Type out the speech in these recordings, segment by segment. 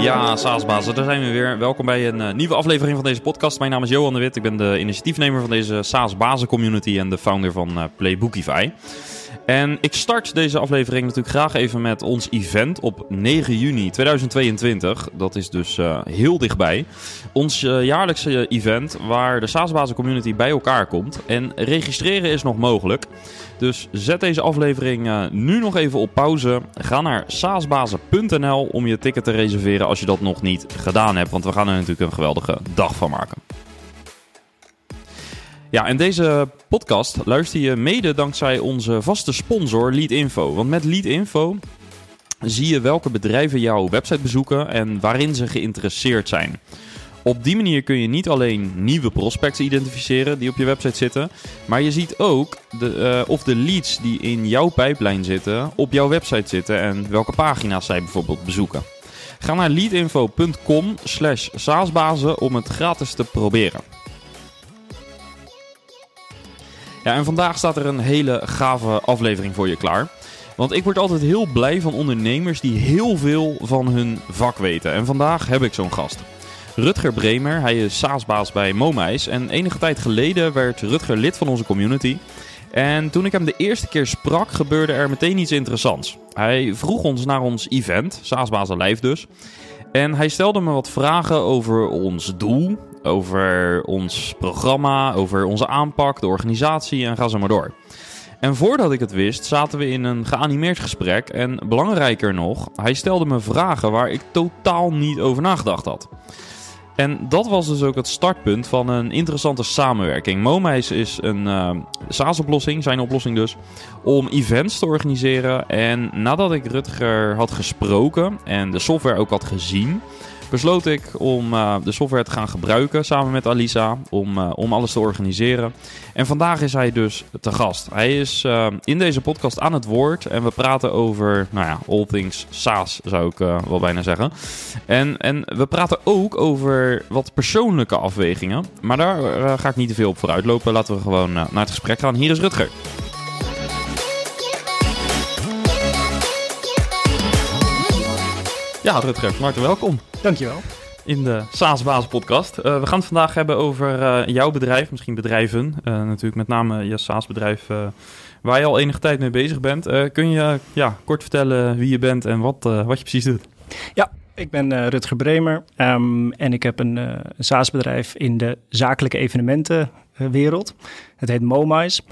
Ja, Saasbazen, daar zijn we weer. Welkom bij een uh, nieuwe aflevering van deze podcast. Mijn naam is Johan de Wit. Ik ben de initiatiefnemer van deze Saasbazen community en de founder van uh, Playbookify. En ik start deze aflevering natuurlijk graag even met ons event op 9 juni 2022. Dat is dus uh, heel dichtbij. Ons uh, jaarlijkse event waar de SaaSbazen community bij elkaar komt. En registreren is nog mogelijk. Dus zet deze aflevering uh, nu nog even op pauze. Ga naar saasbazen.nl om je ticket te reserveren als je dat nog niet gedaan hebt. Want we gaan er natuurlijk een geweldige dag van maken. Ja, en deze podcast luister je mede dankzij onze vaste sponsor Leadinfo. Want met Leadinfo zie je welke bedrijven jouw website bezoeken en waarin ze geïnteresseerd zijn. Op die manier kun je niet alleen nieuwe prospects identificeren die op je website zitten, maar je ziet ook de, uh, of de leads die in jouw pijplijn zitten op jouw website zitten en welke pagina's zij bijvoorbeeld bezoeken. Ga naar leadinfo.com slash saasbazen om het gratis te proberen. Ja, en vandaag staat er een hele gave aflevering voor je klaar. Want ik word altijd heel blij van ondernemers die heel veel van hun vak weten. En vandaag heb ik zo'n gast. Rutger Bremer, hij is SaaS-baas bij Momijs. En enige tijd geleden werd Rutger lid van onze community. En toen ik hem de eerste keer sprak, gebeurde er meteen iets interessants. Hij vroeg ons naar ons event, SaaS-baas Live dus. En hij stelde me wat vragen over ons doel, over ons programma, over onze aanpak, de organisatie en ga zo maar door. En voordat ik het wist, zaten we in een geanimeerd gesprek. En belangrijker nog, hij stelde me vragen waar ik totaal niet over nagedacht had. En dat was dus ook het startpunt van een interessante samenwerking. Momijs is een uh, SaaS-oplossing, zijn oplossing dus, om events te organiseren. En nadat ik Rutger had gesproken en de software ook had gezien, besloot ik om uh, de software te gaan gebruiken samen met Alisa om, uh, om alles te organiseren. En vandaag is hij dus te gast. Hij is uh, in deze podcast aan het woord en we praten over, nou ja, all things SaaS zou ik wel bijna zeggen. En, en we praten ook over wat persoonlijke afwegingen, maar daar ga ik niet te veel op vooruit lopen. Laten we gewoon naar het gesprek gaan. Hier is Rutger. Ja, Rutger, van harte welkom. Dankjewel. In de SaaS Basis podcast. Uh, we gaan het vandaag hebben over uh, jouw bedrijf, misschien bedrijven. Uh, natuurlijk met name je SaaS bedrijf waar je al enige tijd mee bezig bent. kun je ja, kort vertellen wie je bent en wat, wat je precies doet? Ja, ik ben Rutger Bremer um, en ik heb een, SaaS bedrijf in de zakelijke evenementenwereld. Het heet MoMice.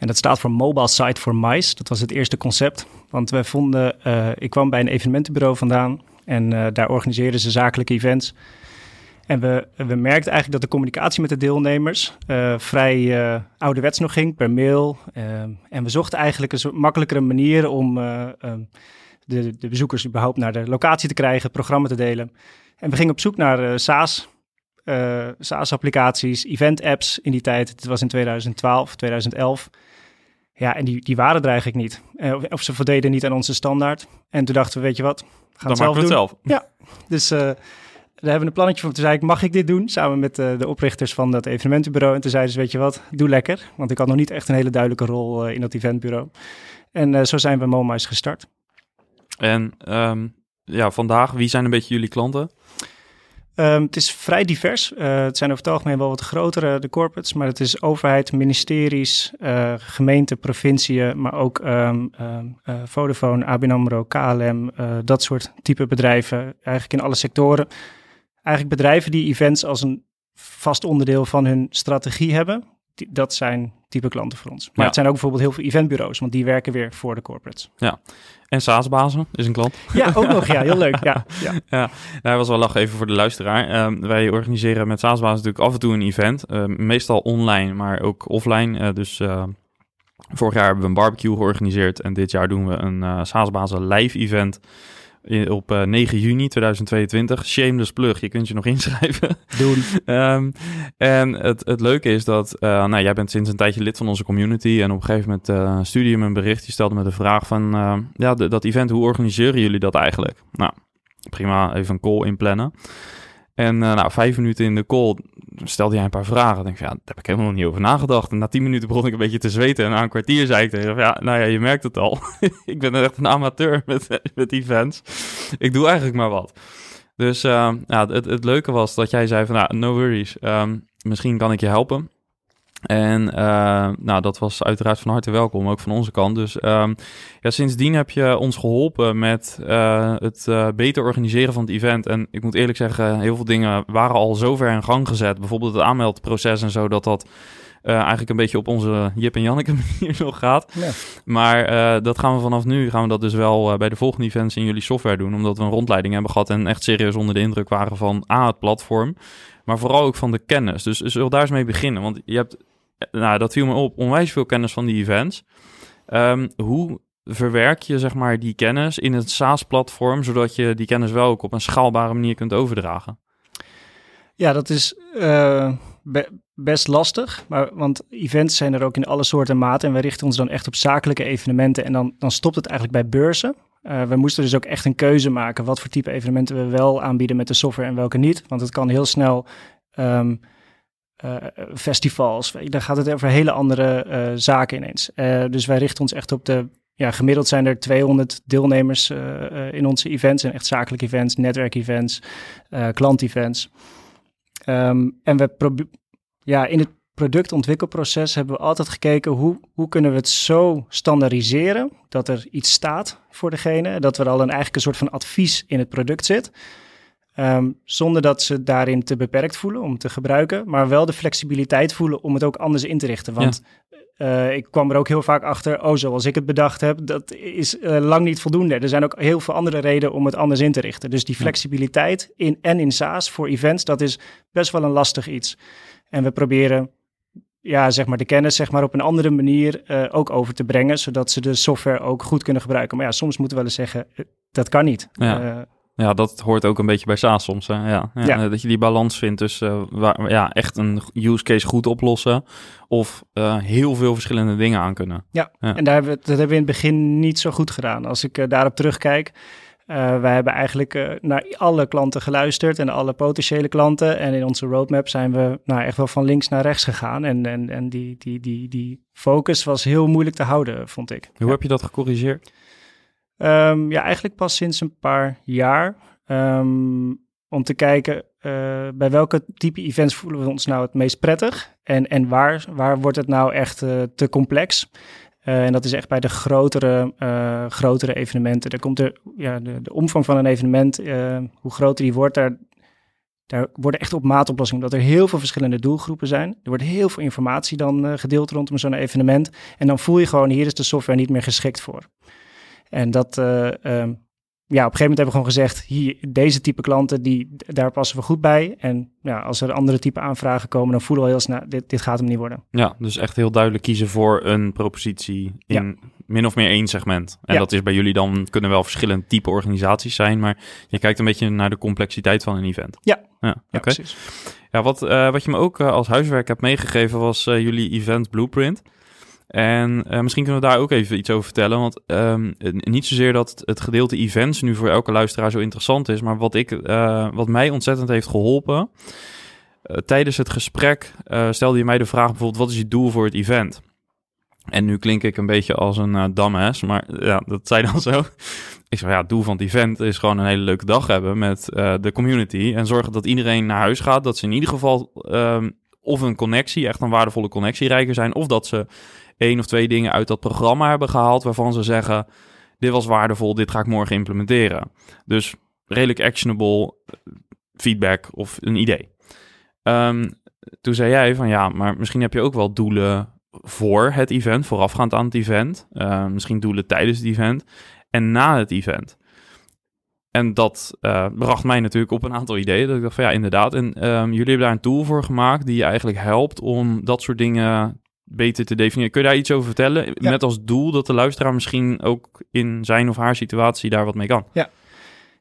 En dat staat voor Mobile Site for Mice. Dat was het eerste concept. Want we vonden, ik kwam bij een evenementenbureau vandaan en uh, daar organiseren ze zakelijke events. En we, we merkten eigenlijk dat de communicatie met de deelnemers uh, vrij ouderwets nog ging, per mail. en we zochten eigenlijk een makkelijkere manier om de, de bezoekers überhaupt naar de locatie te krijgen, programma te delen. En we gingen op zoek naar SaaS, SaaS-applicaties, event-apps in die tijd. Het was in 2012, 2011. Ja, en die, die waren er eigenlijk niet. of ze voldeden niet aan onze standaard. En toen dachten we, weet je wat, gaan Dan het zelf doen. Het zelf. Ja, dus uh, daar hebben we een plannetje van. Toen zei ik, mag ik dit doen? Samen met uh, de oprichters van dat evenementenbureau. En toen zeiden ze, weet je wat, doe lekker. Want ik had nog niet echt een hele duidelijke rol uh, in dat eventbureau. En zo zijn we MoMA's gestart. En um, ja, vandaag, wie zijn een beetje jullie klanten? Um, het is vrij divers. Uh, het zijn over het algemeen wel wat grotere, de corporates, maar het is overheid, ministeries, uh, gemeenten, provinciën, maar ook um, uh, Vodafone, ABN AMRO, KLM, dat soort type bedrijven. Eigenlijk in alle sectoren. Eigenlijk bedrijven die events als een vast onderdeel van hun strategie hebben. Dat zijn type klanten voor ons. Maar ja. het zijn ook bijvoorbeeld heel veel eventbureaus, want die werken weer voor de corporates. Ja, en SaaS-bazen is een klant. Ja, ook nog. Ja, heel leuk. Ja, ja. ja nou, was wel lachen even voor de luisteraar. Uh, wij organiseren met SaaS-bazen natuurlijk af en toe een event. Uh, meestal online, maar ook offline. Uh, dus vorig jaar hebben we een barbecue georganiseerd. En dit jaar doen we een uh, SaaS-bazen live event op uh, 9 juni 2022. Shameless plug, je kunt je nog inschrijven. Doen. um, en het, het leuke is dat, uh, nou, jij bent sinds een tijdje lid van onze community en op een gegeven moment uh, stuurde je me een bericht. Je stelde me de vraag van, ja, de, dat event, hoe organiseren jullie dat eigenlijk? Nou, prima, even een call inplannen. En uh, nou, vijf minuten in de call stelde hij een paar vragen. Ik denk ja, daar heb ik helemaal niet over nagedacht. En na tien minuten begon ik een beetje te zweten. En na een kwartier zei ik tegen ja, nou ja, je merkt het al. ik ben echt een amateur met, met events. Ik doe eigenlijk maar wat. Dus uh, ja, het, het leuke was dat jij zei van, nou, no worries, um, misschien kan ik je helpen. En uh, nou, dat was uiteraard van harte welkom, ook van onze kant. Dus um, ja, sindsdien heb je ons geholpen met uh, het uh, beter organiseren van het event. En ik moet eerlijk zeggen, heel veel dingen waren al zover in gang gezet. Bijvoorbeeld het aanmeldproces en zo, dat dat eigenlijk een beetje op onze Jip en Janneke manier nog gaat. Ja. Maar dat gaan we vanaf nu, gaan we dat dus wel bij de volgende events in jullie software doen. Omdat we een rondleiding hebben gehad en echt serieus onder de indruk waren van A, het platform. Maar vooral ook van de kennis. Dus zullen we daar eens mee beginnen? Want je hebt, nou dat viel me op, onwijs veel kennis van die events. Um, hoe verwerk je zeg maar die kennis in het SaaS-platform, zodat je die kennis wel ook op een schaalbare manier kunt overdragen? Ja, dat is be best lastig. Maar, want events zijn er ook in alle soorten en maten. En we richten ons dan echt op zakelijke evenementen. En dan, dan stopt het eigenlijk bij beurzen. Uh, we moesten dus ook echt een keuze maken wat voor type evenementen we wel aanbieden met de software en welke niet. Want het kan heel snel um, uh, festivals, dan gaat het over hele andere uh, zaken ineens. dus wij richten ons echt op de, ja, gemiddeld zijn er 200 deelnemers in onze events. En echt zakelijke events, netwerkevents, klantevents. Um, en we proberen ja, in het productontwikkelproces hebben we altijd gekeken hoe, hoe kunnen we het zo standaardiseren dat er iets staat voor degene, dat er al een, eigenlijk een soort van advies in het product zit. Um, zonder dat ze daarin te beperkt voelen om te gebruiken, maar wel de flexibiliteit voelen om het ook anders in te richten. Want ja. uh, ik kwam er ook heel vaak achter, oh, zoals ik het bedacht heb, dat is uh, lang niet voldoende. Er zijn ook heel veel andere redenen om het anders in te richten. Dus die flexibiliteit in en in SaaS voor events, dat is best wel een lastig iets. En we proberen ja, zeg maar de kennis zeg maar, op een andere manier uh, ook over te brengen, zodat ze de software ook goed kunnen gebruiken. Maar ja, soms moeten we wel eens zeggen, eh, dat kan niet. Ja. Ja, dat hoort ook een beetje bij SaaS soms. Hè? Ja, ja, ja. Dat je die balans vindt tussen waar, ja, echt een use case goed oplossen of heel veel verschillende dingen aan kunnen. Ja, ja. en daar hebben we, dat hebben we in het begin niet zo goed gedaan. Als ik daarop terugkijk, wij hebben eigenlijk naar alle klanten geluisterd en alle potentiële klanten. En in onze roadmap zijn we nou, echt wel van links naar rechts gegaan. En, en, en die, die, die, die focus was heel moeilijk te houden, vond ik. Hoe heb je dat gecorrigeerd? Um, ja, eigenlijk pas sinds een paar jaar. Um, om te kijken uh, bij welke type events voelen we ons nou het meest prettig. En, en waar, waar wordt het nou echt te complex? Uh, en dat is echt bij de grotere, grotere evenementen. Daar komt er, ja, de, de omvang van een evenement, hoe groter die wordt, daar, daar worden echt op maatoplossingen, omdat er heel veel verschillende doelgroepen zijn. Er wordt heel veel informatie dan gedeeld rondom zo'n evenement. En dan voel je gewoon, hier is de software niet meer geschikt voor. En dat, ehm, ja, op een gegeven moment hebben we gewoon gezegd, hier, deze type klanten, die, daar passen we goed bij. En ja, als er andere type aanvragen komen, dan voelen we heel snel, dit, dit gaat hem niet worden. Ja, dus echt heel duidelijk kiezen voor een propositie in ja. min of meer één segment. En ja. dat is bij jullie dan, kunnen wel verschillende type organisaties zijn, maar je kijkt een beetje naar de complexiteit van een event. Ja, ja, ja okay. precies. Ja, wat, uh, wat je me ook uh, als huiswerk hebt meegegeven was uh, jullie event blueprint. En uh, misschien kunnen we daar ook even iets over vertellen. Want um, niet zozeer dat het gedeelte events nu voor elke luisteraar zo interessant is. Maar wat, ik, uh, wat mij ontzettend heeft geholpen. Uh, tijdens het gesprek stelde je mij de vraag bijvoorbeeld: wat is je doel voor het event? En nu klink ik een beetje als een dumbass, maar ja, dat zei dan zo. Ik zei, ja, het doel van het event is gewoon een hele leuke dag hebben met de community. En zorgen dat iedereen naar huis gaat. Dat ze in ieder geval um, of een connectie, echt een waardevolle connectie rijker zijn. Of dat ze één of twee dingen uit dat programma hebben gehaald waarvan ze zeggen: dit was waardevol, dit ga ik morgen implementeren. Dus redelijk actionable feedback of een idee. Um, toen zei jij van ja, maar misschien heb je ook wel doelen voor het event, voorafgaand aan het event. Uh, misschien doelen tijdens het event en na het event. En dat uh, bracht mij natuurlijk op een aantal ideeën. Dat ik dacht van ja, inderdaad. En um, jullie hebben daar een tool voor gemaakt die je eigenlijk helpt om dat soort dingen beter te definiëren. Kun je daar iets over vertellen? Ja. Met als doel dat de luisteraar misschien ook in zijn of haar situatie daar wat mee kan. Ja.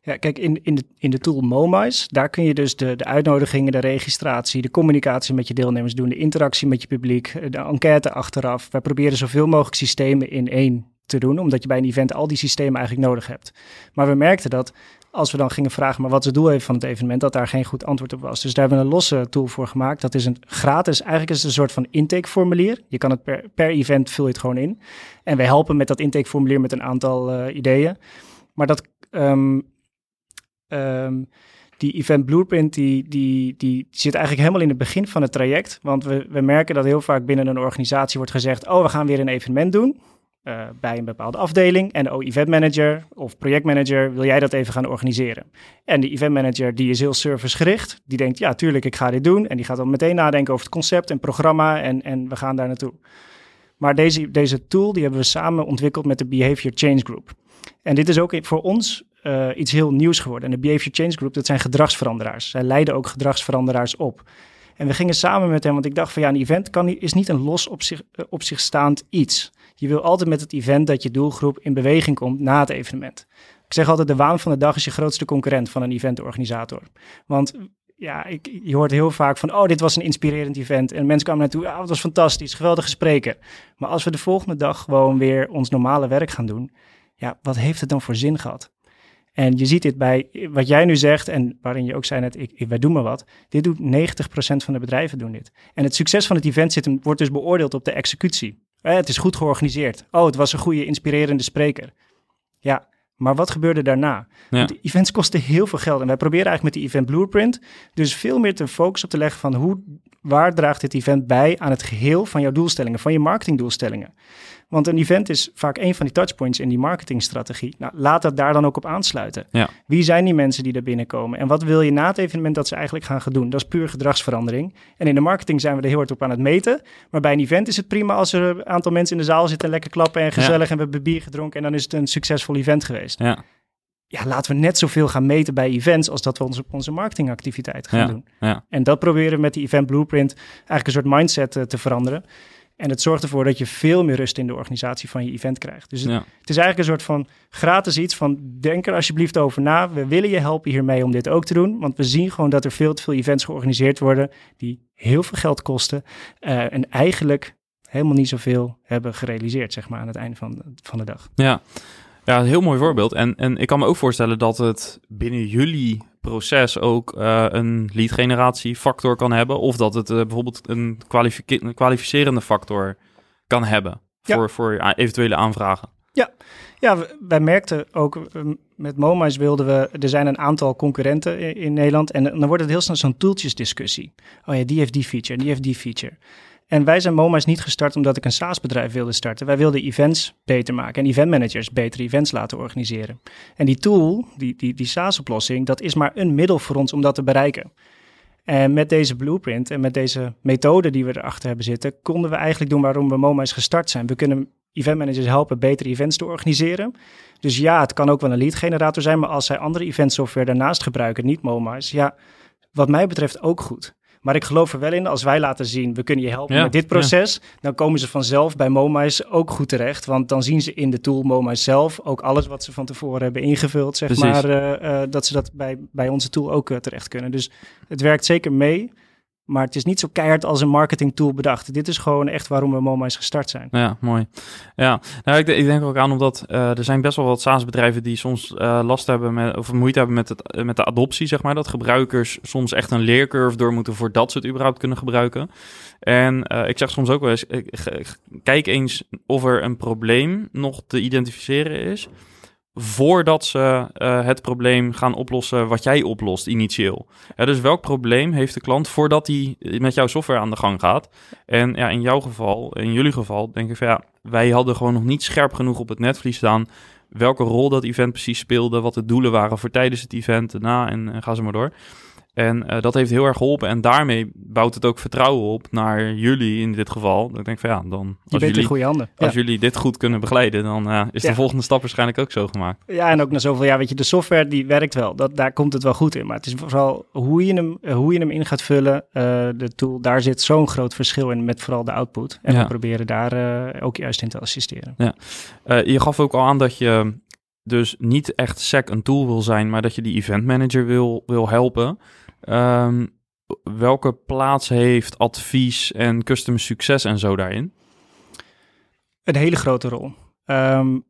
Ja, kijk, in, in, de, in de tool Momice, daar kun je dus de, de uitnodigingen, de registratie, de communicatie met je deelnemers doen, de interactie met je publiek, de enquête achteraf. Wij proberen zoveel mogelijk systemen in één te doen, omdat je bij een event al die systemen eigenlijk nodig hebt. Maar we merkten dat als we dan gingen vragen, maar wat is het doel even van het evenement, dat daar geen goed antwoord op was. Dus daar hebben we een losse tool voor gemaakt. Dat is een gratis, eigenlijk is het een soort van intakeformulier. Je kan het per, event vul je het gewoon in. En wij helpen met dat intakeformulier met een aantal uh, ideeën. Maar dat, um, um, die event blueprint die, die, die zit eigenlijk helemaal in het begin van het traject. Want we, we merken dat heel vaak binnen een organisatie wordt gezegd: Oh, we gaan weer een evenement doen. Uh, bij een bepaalde afdeling. En oh, event manager of projectmanager, wil jij dat even gaan organiseren? En de event manager die is heel servicegericht. Die denkt, ja, tuurlijk, ik ga dit doen. En die gaat dan meteen nadenken over het concept en programma en, en we gaan daar naartoe. Maar deze, deze tool die hebben we samen ontwikkeld met de Behavior Change Group. En dit is ook voor ons uh, iets heel nieuws geworden. En de Behavior Change Group, dat zijn gedragsveranderaars. Zij leiden ook gedragsveranderaars op. En we gingen samen met hem, want ik dacht van ja, een event kan, is niet een los op zich, uh, op zich staand iets. Je wil altijd met het event dat je doelgroep in beweging komt na het evenement. Ik zeg altijd, de waan van de dag is je grootste concurrent van een eventorganisator. Want ja, ik, je hoort heel vaak van, oh, dit was een inspirerend event. En mensen kwamen naartoe, ah, het was fantastisch, geweldige spreker. Maar als we de volgende dag gewoon weer ons normale werk gaan doen, ja, wat heeft het dan voor zin gehad? En je ziet dit bij wat jij nu zegt en waarin je ook zei net, ik, wij doen maar wat. Dit doet 90% van de bedrijven doen dit. En het succes van het event zit, wordt dus beoordeeld op de executie. Eh, het is goed georganiseerd. Oh, het was een goede, inspirerende spreker. Ja, maar wat gebeurde daarna? Ja. De events kosten heel veel geld. En wij proberen eigenlijk met die event blueprint dus veel meer te focussen op te leggen van hoe, waar draagt dit event bij aan het geheel van jouw doelstellingen, van je marketingdoelstellingen. Want een event is vaak een van die touchpoints in die marketingstrategie. Nou, laat dat daar dan ook op aansluiten. Ja. Wie zijn die mensen die er binnenkomen? En wat wil je na het evenement dat ze eigenlijk gaan doen? Dat is puur gedragsverandering. En in de marketing zijn we er heel hard op aan het meten. Maar bij een event is het prima als er een aantal mensen in de zaal zitten, lekker klappen en gezellig en we hebben bier gedronken en dan is het een succesvol event geweest. Ja ja, laten we net zoveel gaan meten bij events als dat we onze, onze marketingactiviteiten gaan doen. Ja. En dat proberen we met die event blueprint eigenlijk een soort mindset uh, te veranderen. En het zorgt ervoor dat je veel meer rust in de organisatie van je event krijgt. Dus het, het, is eigenlijk een soort van gratis iets van denk er alsjeblieft over na. We willen je helpen hiermee om dit ook te doen. Want we zien gewoon dat er veel te veel events georganiseerd worden die heel veel geld kosten. Uh, en eigenlijk helemaal niet zoveel hebben gerealiseerd, zeg maar, aan het einde van, van de dag. Ja. Ja, een heel mooi voorbeeld. En, en ik kan me ook voorstellen dat het binnen jullie proces ook uh, een lead generatie factor kan hebben. Of dat het uh, bijvoorbeeld een, een, kwalificerende factor kan hebben voor, ja. voor eventuele aanvragen. Ja, ja wij merkten ook met MoMA's wilden we, er zijn een aantal concurrenten in, in Nederland. En dan wordt het heel snel zo'n toeltjesdiscussie. Oh ja, die heeft die feature die heeft die feature. En wij zijn MoMA's niet gestart omdat ik een SaaS-bedrijf wilde starten. Wij wilden events beter maken en eventmanagers betere events laten organiseren. En die tool, die, die, die SaaS-oplossing, dat is maar een middel voor ons om dat te bereiken. En met deze blueprint en met deze methode die we erachter hebben zitten, konden we eigenlijk doen waarom we MoMA's gestart zijn. We kunnen eventmanagers helpen betere events te organiseren. Dus ja, het kan ook wel een lead generator zijn, maar als zij andere eventsoftware daarnaast gebruiken, niet MoMA's, ja, wat mij betreft ook goed. Maar ik geloof er wel in, als wij laten zien, we kunnen je helpen met dit proces, dan komen ze vanzelf bij MoMA's ook goed terecht. Want dan zien ze in de tool MoMA's zelf ook alles wat ze van tevoren hebben ingevuld, zeg maar, uh, uh, dat ze dat bij, bij onze tool ook uh, terecht kunnen. Dus het werkt zeker mee. Maar het is niet zo keihard als een marketing tool bedacht. Dit is gewoon echt waarom we MoMA is gestart zijn. Ja, mooi. Ja, nou, ik, ik denk ook aan omdat uh, er zijn best wel wat SaaS-bedrijven die soms uh, last hebben met, of moeite hebben met, het, met de adoptie, zeg maar. Dat gebruikers soms echt een leercurve door moeten voordat ze het überhaupt kunnen gebruiken. En ik zeg soms ook wel eens, kijk eens of er een probleem nog te identificeren is voordat ze uh, het probleem gaan oplossen wat jij oplost initieel. Dus welk probleem heeft de klant voordat hij met jouw software aan de gang gaat? En ja, in jouw geval, in jullie geval, denk ik van ja, wij hadden gewoon nog niet scherp genoeg op het netvlies staan welke rol dat event precies speelde, wat de doelen waren voor tijdens het event, daarna en, en ga ze maar door. En uh, dat heeft heel erg geholpen. En daarmee bouwt het ook vertrouwen op naar jullie in dit geval. Dat ik denk van ja, dan... Als, jullie, goede handen. als jullie dit goed kunnen begeleiden, dan uh, is de volgende stap waarschijnlijk ook zo gemaakt. Ja, en ook na zoveel jaar, weet je, de software die werkt wel. Dat, daar komt het wel goed in. Maar het is vooral hoe je hem, hoe je hem in gaat vullen. Uh, de tool, daar zit zo'n groot verschil in met vooral de output. En ja. we proberen daar ook juist in te assisteren. Ja. je gaf ook al aan dat je dus niet echt SEC een tool wil zijn, maar dat je die event manager wil, wil helpen. Um, welke plaats heeft advies en customer succes en zo daarin? Een hele grote rol. Um,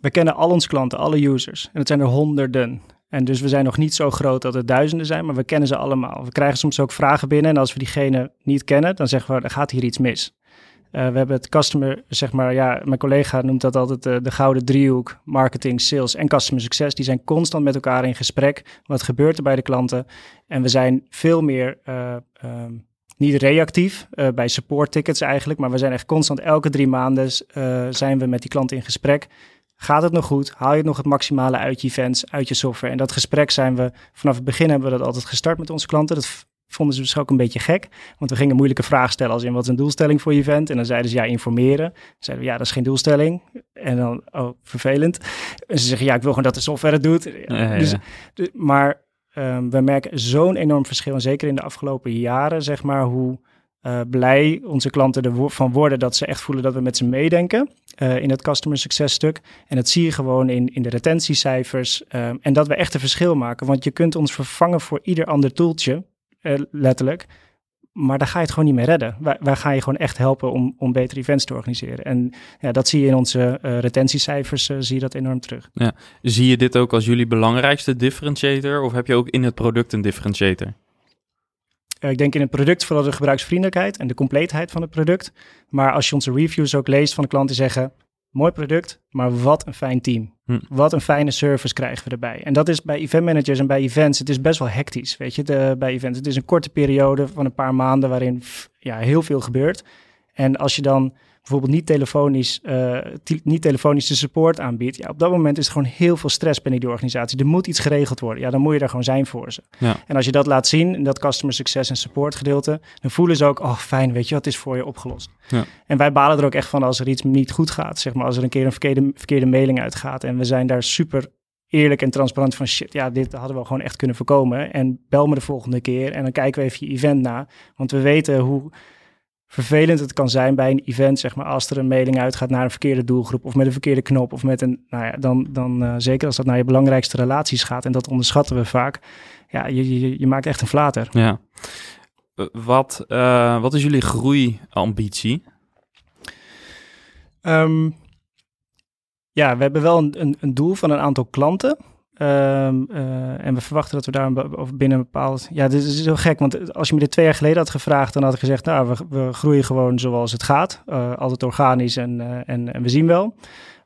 we kennen al onze klanten, alle users. En het zijn er honderden. En dus we zijn nog niet zo groot dat het duizenden zijn, maar we kennen ze allemaal. We krijgen soms ook vragen binnen en als we diegene niet kennen, dan zeggen we, er gaat hier iets mis. Uh, we hebben het customer, zeg maar, ja, mijn collega noemt dat altijd uh, de gouden driehoek, marketing, sales en customer succes. Die zijn constant met elkaar in gesprek. Wat gebeurt er bij de klanten? En we zijn veel meer, uh, um, niet reactief bij support tickets eigenlijk, maar we zijn echt constant elke drie maanden zijn we met die klanten in gesprek. Gaat het nog goed? Haal je nog het maximale uit je events, uit je software? En dat gesprek zijn we vanaf het begin hebben we dat altijd gestart met onze klanten. Dat vonden ze dus ook een beetje gek. Want we gingen moeilijke vragen stellen als in wat is een doelstelling voor je event? En dan zeiden ze ja, informeren. Dan zeiden we ja, dat is geen doelstelling. En dan, oh, vervelend. En ze zeggen ja, ik wil gewoon dat de software het doet. Ja, dus, maar um, we merken zo'n enorm verschil. En zeker in de afgelopen jaren, zeg maar, hoe uh, blij onze klanten ervan worden dat ze echt voelen dat we met ze meedenken uh, in het customer success stuk. En dat zie je gewoon in, in de retentiecijfers. Um, en dat we echt een verschil maken. Want je kunt ons vervangen voor ieder ander toeltje. Uh, letterlijk. Maar daar ga je het gewoon niet meer redden. Wij, wij gaan je gewoon echt helpen om, om betere events te organiseren. En ja, dat zie je in onze uh, retentiecijfers, uh, zie je dat enorm terug. Ja. Zie je dit ook als jullie belangrijkste differentiator? Of heb je ook in het product een differentiator? Uh, ik denk in het product vooral de gebruiksvriendelijkheid en de compleetheid van het product. Maar als je onze reviews ook leest van de klanten zeggen... Mooi product, maar wat een fijn team. Hm. Wat een fijne service krijgen we erbij. En dat is bij event managers en bij events, het is best wel hectisch, weet je, de, bij events. Het is een korte periode van een paar maanden waarin ja, heel veel gebeurt. En als je dan bijvoorbeeld niet telefonisch, uh, niet telefonische support aanbiedt, ja, op dat moment is er gewoon heel veel stress binnen die organisatie. Er moet iets geregeld worden. Ja, dan moet je er gewoon zijn voor ze. Ja. En als je dat laat zien in dat customer success en support gedeelte, dan voelen ze ook, oh fijn, weet je wat, is voor je opgelost. Ja. En wij balen er ook echt van als er iets niet goed gaat, zeg maar, als er een keer een verkeerde, verkeerde mailing uitgaat. En we zijn daar super eerlijk en transparant van shit, ja, dit hadden we gewoon echt kunnen voorkomen. En bel me de volgende keer en dan kijken we even je event na. Want we weten hoe vervelend het kan zijn bij een event, zeg maar, als er een mailing uitgaat naar een verkeerde doelgroep of met een verkeerde knop of met een, nou ja, dan, dan uh, zeker als dat naar je belangrijkste relaties gaat en dat onderschatten we vaak, ja, je, je, je maakt echt een flater. Ja. Wat, uh, wat is jullie groeiambitie? Um, ja, we hebben wel een, een, een doel van een aantal klanten. Um, uh, en we verwachten dat we daar binnen een bepaald... Ja, dit is heel gek, want als je me dit twee jaar geleden had gevraagd... dan had ik gezegd, nou, we, groeien gewoon zoals het gaat. Uh, altijd organisch en, uh, en, en, we zien wel.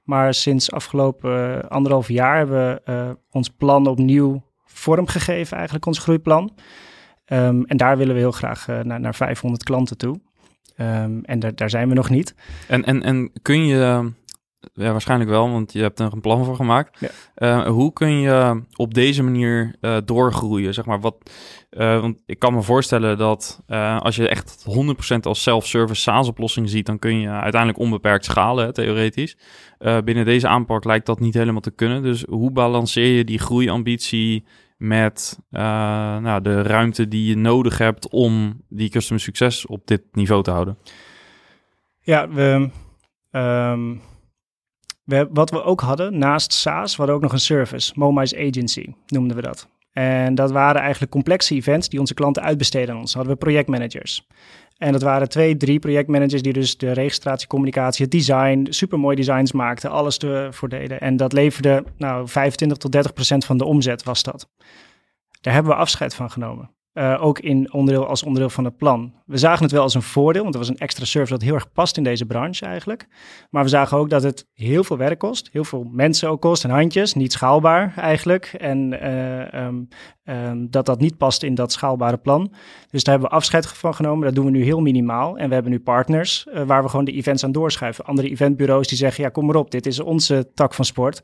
Maar sinds afgelopen anderhalf jaar hebben we ons plan opnieuw vormgegeven, eigenlijk ons groeiplan. Um, en daar willen we heel graag naar, naar 500 klanten toe. Um, en daar, daar zijn we nog niet. En, en, en kun je ja, waarschijnlijk wel, want je hebt er een plan voor gemaakt. Ja. Uh, hoe kun je op deze manier uh, doorgroeien? Zeg maar, wat, uh, want ik kan me voorstellen dat als je echt 100% als self-service SaaS-oplossing ziet, dan kun je uiteindelijk onbeperkt schalen, hè, theoretisch. binnen deze aanpak lijkt dat niet helemaal te kunnen. Dus hoe balanceer je die groeiambitie met nou, de ruimte die je nodig hebt om die customer succes op dit niveau te houden? Ja, we. Um we, wat we ook hadden, naast SaaS, we hadden ook nog een service, Momice Agency noemden we dat. En dat waren eigenlijk complexe events die onze klanten uitbesteden aan ons. Dan hadden we projectmanagers. En dat waren twee, drie projectmanagers die dus de registratie, communicatie, het design, supermooi designs maakten, alles ervoor deden. En dat leverde, nou, 25 tot 30 procent van de omzet was dat. Daar hebben we afscheid van genomen. Uh, ook in onderdeel, als onderdeel van het plan. We zagen het wel als een voordeel, want er was een extra service dat heel erg past in deze branche eigenlijk. Maar we zagen ook dat het heel veel werk kost, heel veel mensen ook kost en handjes, niet schaalbaar eigenlijk. En uh, um, um, dat dat niet past in dat schaalbare plan. Dus daar hebben we afscheid van genomen. Dat doen we nu heel minimaal. En we hebben nu partners uh, waar we gewoon de events aan doorschuiven. Andere eventbureaus die zeggen, ja kom maar op, dit is onze tak van sport.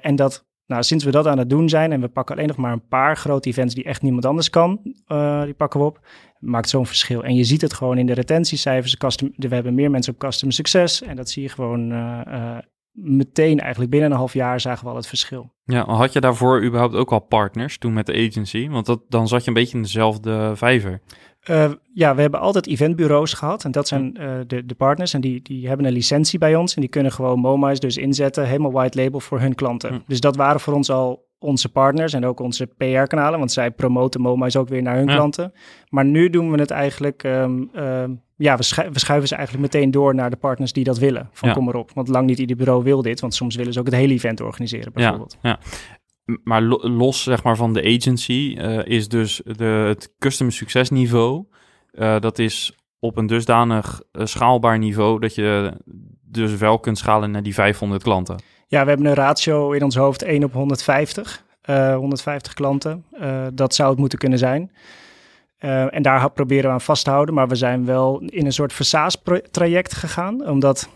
en dat nou, sinds we dat aan het doen zijn en we pakken alleen nog maar een paar grote events die echt niemand anders kan, uh, die pakken we op, maakt zo'n verschil. En je ziet het gewoon in de retentiecijfers. Custom, we hebben meer mensen op customer succes en dat zie je gewoon uh, uh, meteen eigenlijk binnen een half jaar zagen we al het verschil. Ja, had je daarvoor überhaupt ook al partners toen met de agency? Want dat, dan zat je een beetje in dezelfde vijver. Uh, ja, we hebben altijd eventbureaus gehad en dat zijn uh, de, de partners en die, die hebben een licentie bij ons en die kunnen gewoon MoMA's dus inzetten, helemaal white label voor hun klanten. Dus dat waren voor ons al onze partners en ook onze PR-kanalen, want zij promoten MoMA's ook weer naar hun ja. klanten. Maar nu doen we het eigenlijk, um, um, ja, we, schu we, schuiven ze eigenlijk meteen door naar de partners die dat willen. Van ja. kom maar op, want lang niet ieder bureau wil dit, want soms willen ze ook het hele event organiseren bijvoorbeeld. Ja, ja maar los zeg maar, van de agency uh, is dus de, het customer succesniveau. Uh, dat is op een dusdanig schaalbaar niveau dat je dus wel kunt schalen naar die 500 klanten. Ja, we hebben een ratio in ons hoofd 1 op 150. 150 klanten. dat zou het moeten kunnen zijn. en daar proberen we aan vast te houden. Maar we zijn wel in een soort versaas-traject gegaan. Omdat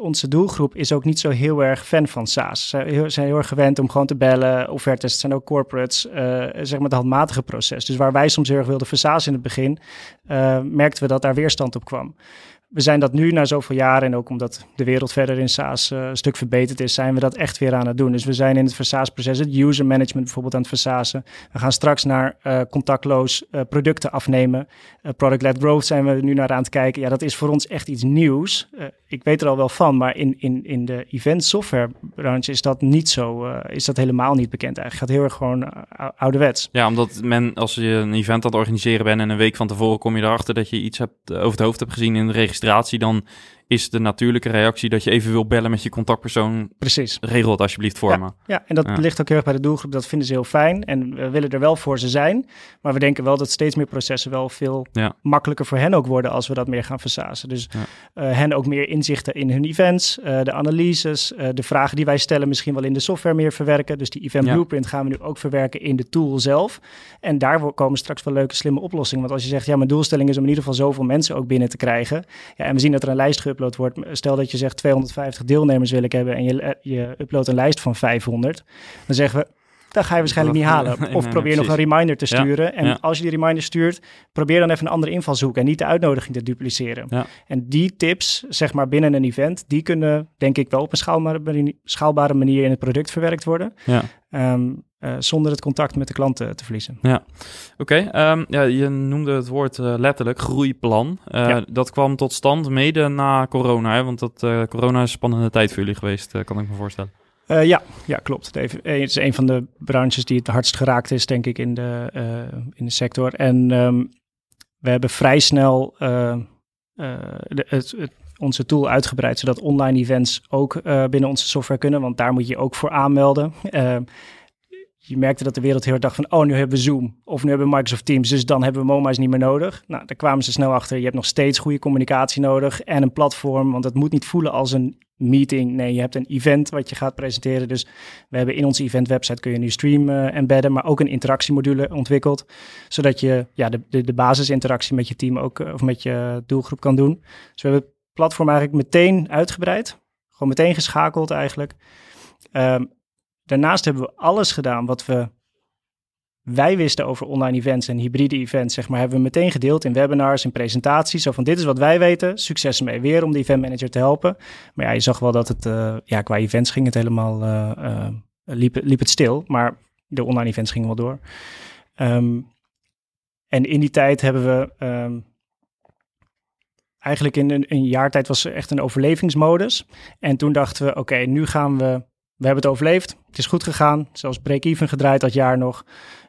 onze doelgroep is ook niet zo heel erg fan van SaaS. Ze zijn heel erg gewend om gewoon te bellen, offertes. Het zijn ook corporates, uh, zeg maar het handmatige proces. Dus waar wij soms heel erg wilden versaas in het begin, uh, merkten we dat daar weerstand op kwam we zijn dat nu na zoveel jaren en ook omdat de wereld verder in SaaS uh, een stuk verbeterd is, zijn we dat echt weer aan het doen. Dus we zijn in het versaasproces, het user management bijvoorbeeld aan het versazen. We gaan straks naar uh, contactloos uh, producten afnemen. Product-led growth zijn we nu naar aan het kijken. Ja, dat is voor ons echt iets nieuws. ik weet er al wel van, maar in, in, in de event software branche is dat niet zo, is dat helemaal niet bekend eigenlijk. Het gaat heel erg gewoon ouderwets. Ja, omdat men, als je een event aan het organiseren bent en een week van tevoren kom je erachter dat je iets hebt, over het hoofd hebt gezien in de registratie dan is de natuurlijke reactie dat je even wil bellen met je contactpersoon. Precies. Regel het alsjeblieft voor ja, me. Ja, en dat ligt ook heel erg bij de doelgroep. Dat vinden ze heel fijn en we willen er wel voor ze zijn. Maar we denken wel dat steeds meer processen wel veel makkelijker voor hen ook worden als we dat meer gaan versazen. Dus uh, hen ook meer inzichten in hun events, uh, de analyses, uh, de vragen die wij stellen misschien wel in de software meer verwerken. Dus die event blueprint gaan we nu ook verwerken in de tool zelf. En daar komen straks wel leuke slimme oplossingen. Want als je zegt, ja, mijn doelstelling is om in ieder geval zoveel mensen ook binnen te krijgen. Ja, en we zien dat er een lijst geüpload wordt. Stel dat je zegt 250 deelnemers wil ik hebben en je, je uploadt een lijst van 500. Dan zeggen we, dat ga je waarschijnlijk niet halen. Of probeer nog een reminder te sturen. en als je die reminder stuurt, probeer dan even een andere invalshoek en niet de uitnodiging te dupliceren. Ja. En die tips, zeg maar binnen een event, die kunnen denk ik wel op een schaalbare, manier in het product verwerkt worden. Ehm, uh, zonder het contact met de klanten te verliezen. Ja, oké. Ehm, ja, je noemde het woord uh, letterlijk groeiplan. Uh, ja. Dat kwam tot stand mede na corona, hè? want dat, corona is een spannende tijd voor jullie geweest, kan ik me voorstellen. Ja, ja, klopt. Het is een van de branches die het hardst geraakt is, denk ik, in de, in de sector. En um, we hebben vrij snel het, onze tool uitgebreid, zodat online events ook binnen onze software kunnen, want daar moet je ook voor aanmelden. Je merkte dat de wereld heel erg dacht van, oh, nu hebben we Zoom of nu hebben we Microsoft Teams, dus dan hebben we MoMA's niet meer nodig. Nou, daar kwamen ze snel achter, je hebt nog steeds goede communicatie nodig en een platform, want het moet niet voelen als een meeting. Nee, je hebt een event wat je gaat presenteren. Dus we hebben in onze event website kun je nu stream uh, embedden, maar ook een interactiemodule ontwikkeld, zodat je ja, de, de, de basisinteractie met je team ook, uh, of met je doelgroep kan doen. Dus we hebben het platform eigenlijk meteen uitgebreid, gewoon meteen geschakeld eigenlijk. Um, Daarnaast hebben we alles gedaan wat we wij wisten over online events en hybride events, zeg maar, hebben we meteen gedeeld in webinars, in presentaties. Zo van, dit is wat wij weten, succes mee. Weer om de event manager te helpen. Maar ja, je zag wel dat het, uh, ja, qua events ging het helemaal, uh, uh, liep, liep het stil. Maar de online events gingen wel door. Um, en in die tijd hebben we, um, eigenlijk in een, een jaar tijd was echt een overlevingsmodus. En toen dachten we, oké, nu gaan we we hebben het overleefd. Het is goed gegaan. Zelfs break-even gedraaid dat jaar nog.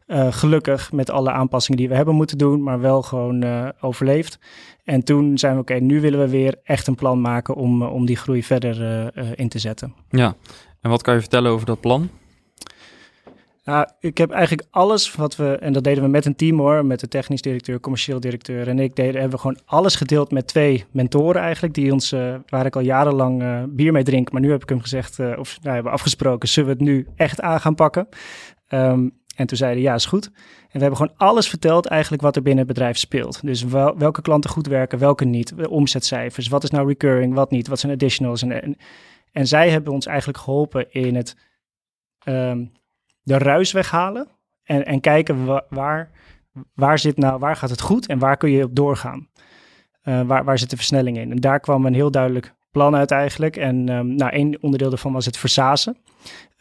Uh, gelukkig met alle aanpassingen die we hebben moeten doen, maar wel gewoon uh, overleefd. En toen zijn we, oké, nu willen we weer echt een plan maken om, uh, om die groei verder in te zetten. Ja, en wat kan je vertellen over dat plan? Nou, ik heb eigenlijk alles wat we, en dat deden we met een team hoor, met de technisch directeur, commercieel directeur en ik, deden, hebben we gewoon alles gedeeld met twee mentoren eigenlijk, die ons, uh, waar ik al jarenlang uh, bier mee drink, maar nu heb ik hem gezegd, uh, of nou, hebben afgesproken, zullen we het nu echt aan gaan pakken? Um, en toen zeiden ja, is goed. En we hebben gewoon alles verteld eigenlijk wat er binnen het bedrijf speelt. Dus wel, welke klanten goed werken, welke niet, omzetcijfers, wat is nou recurring, wat niet, wat zijn additionals. En, en, zij hebben ons eigenlijk geholpen in het um, de ruis weghalen en, en kijken waar, waar, zit nou, waar gaat het goed en waar kun je op doorgaan. Uh, waar, waar zit de versnelling in? En daar kwam een heel duidelijk plan uit eigenlijk. En um, nou, één onderdeel daarvan was het versazen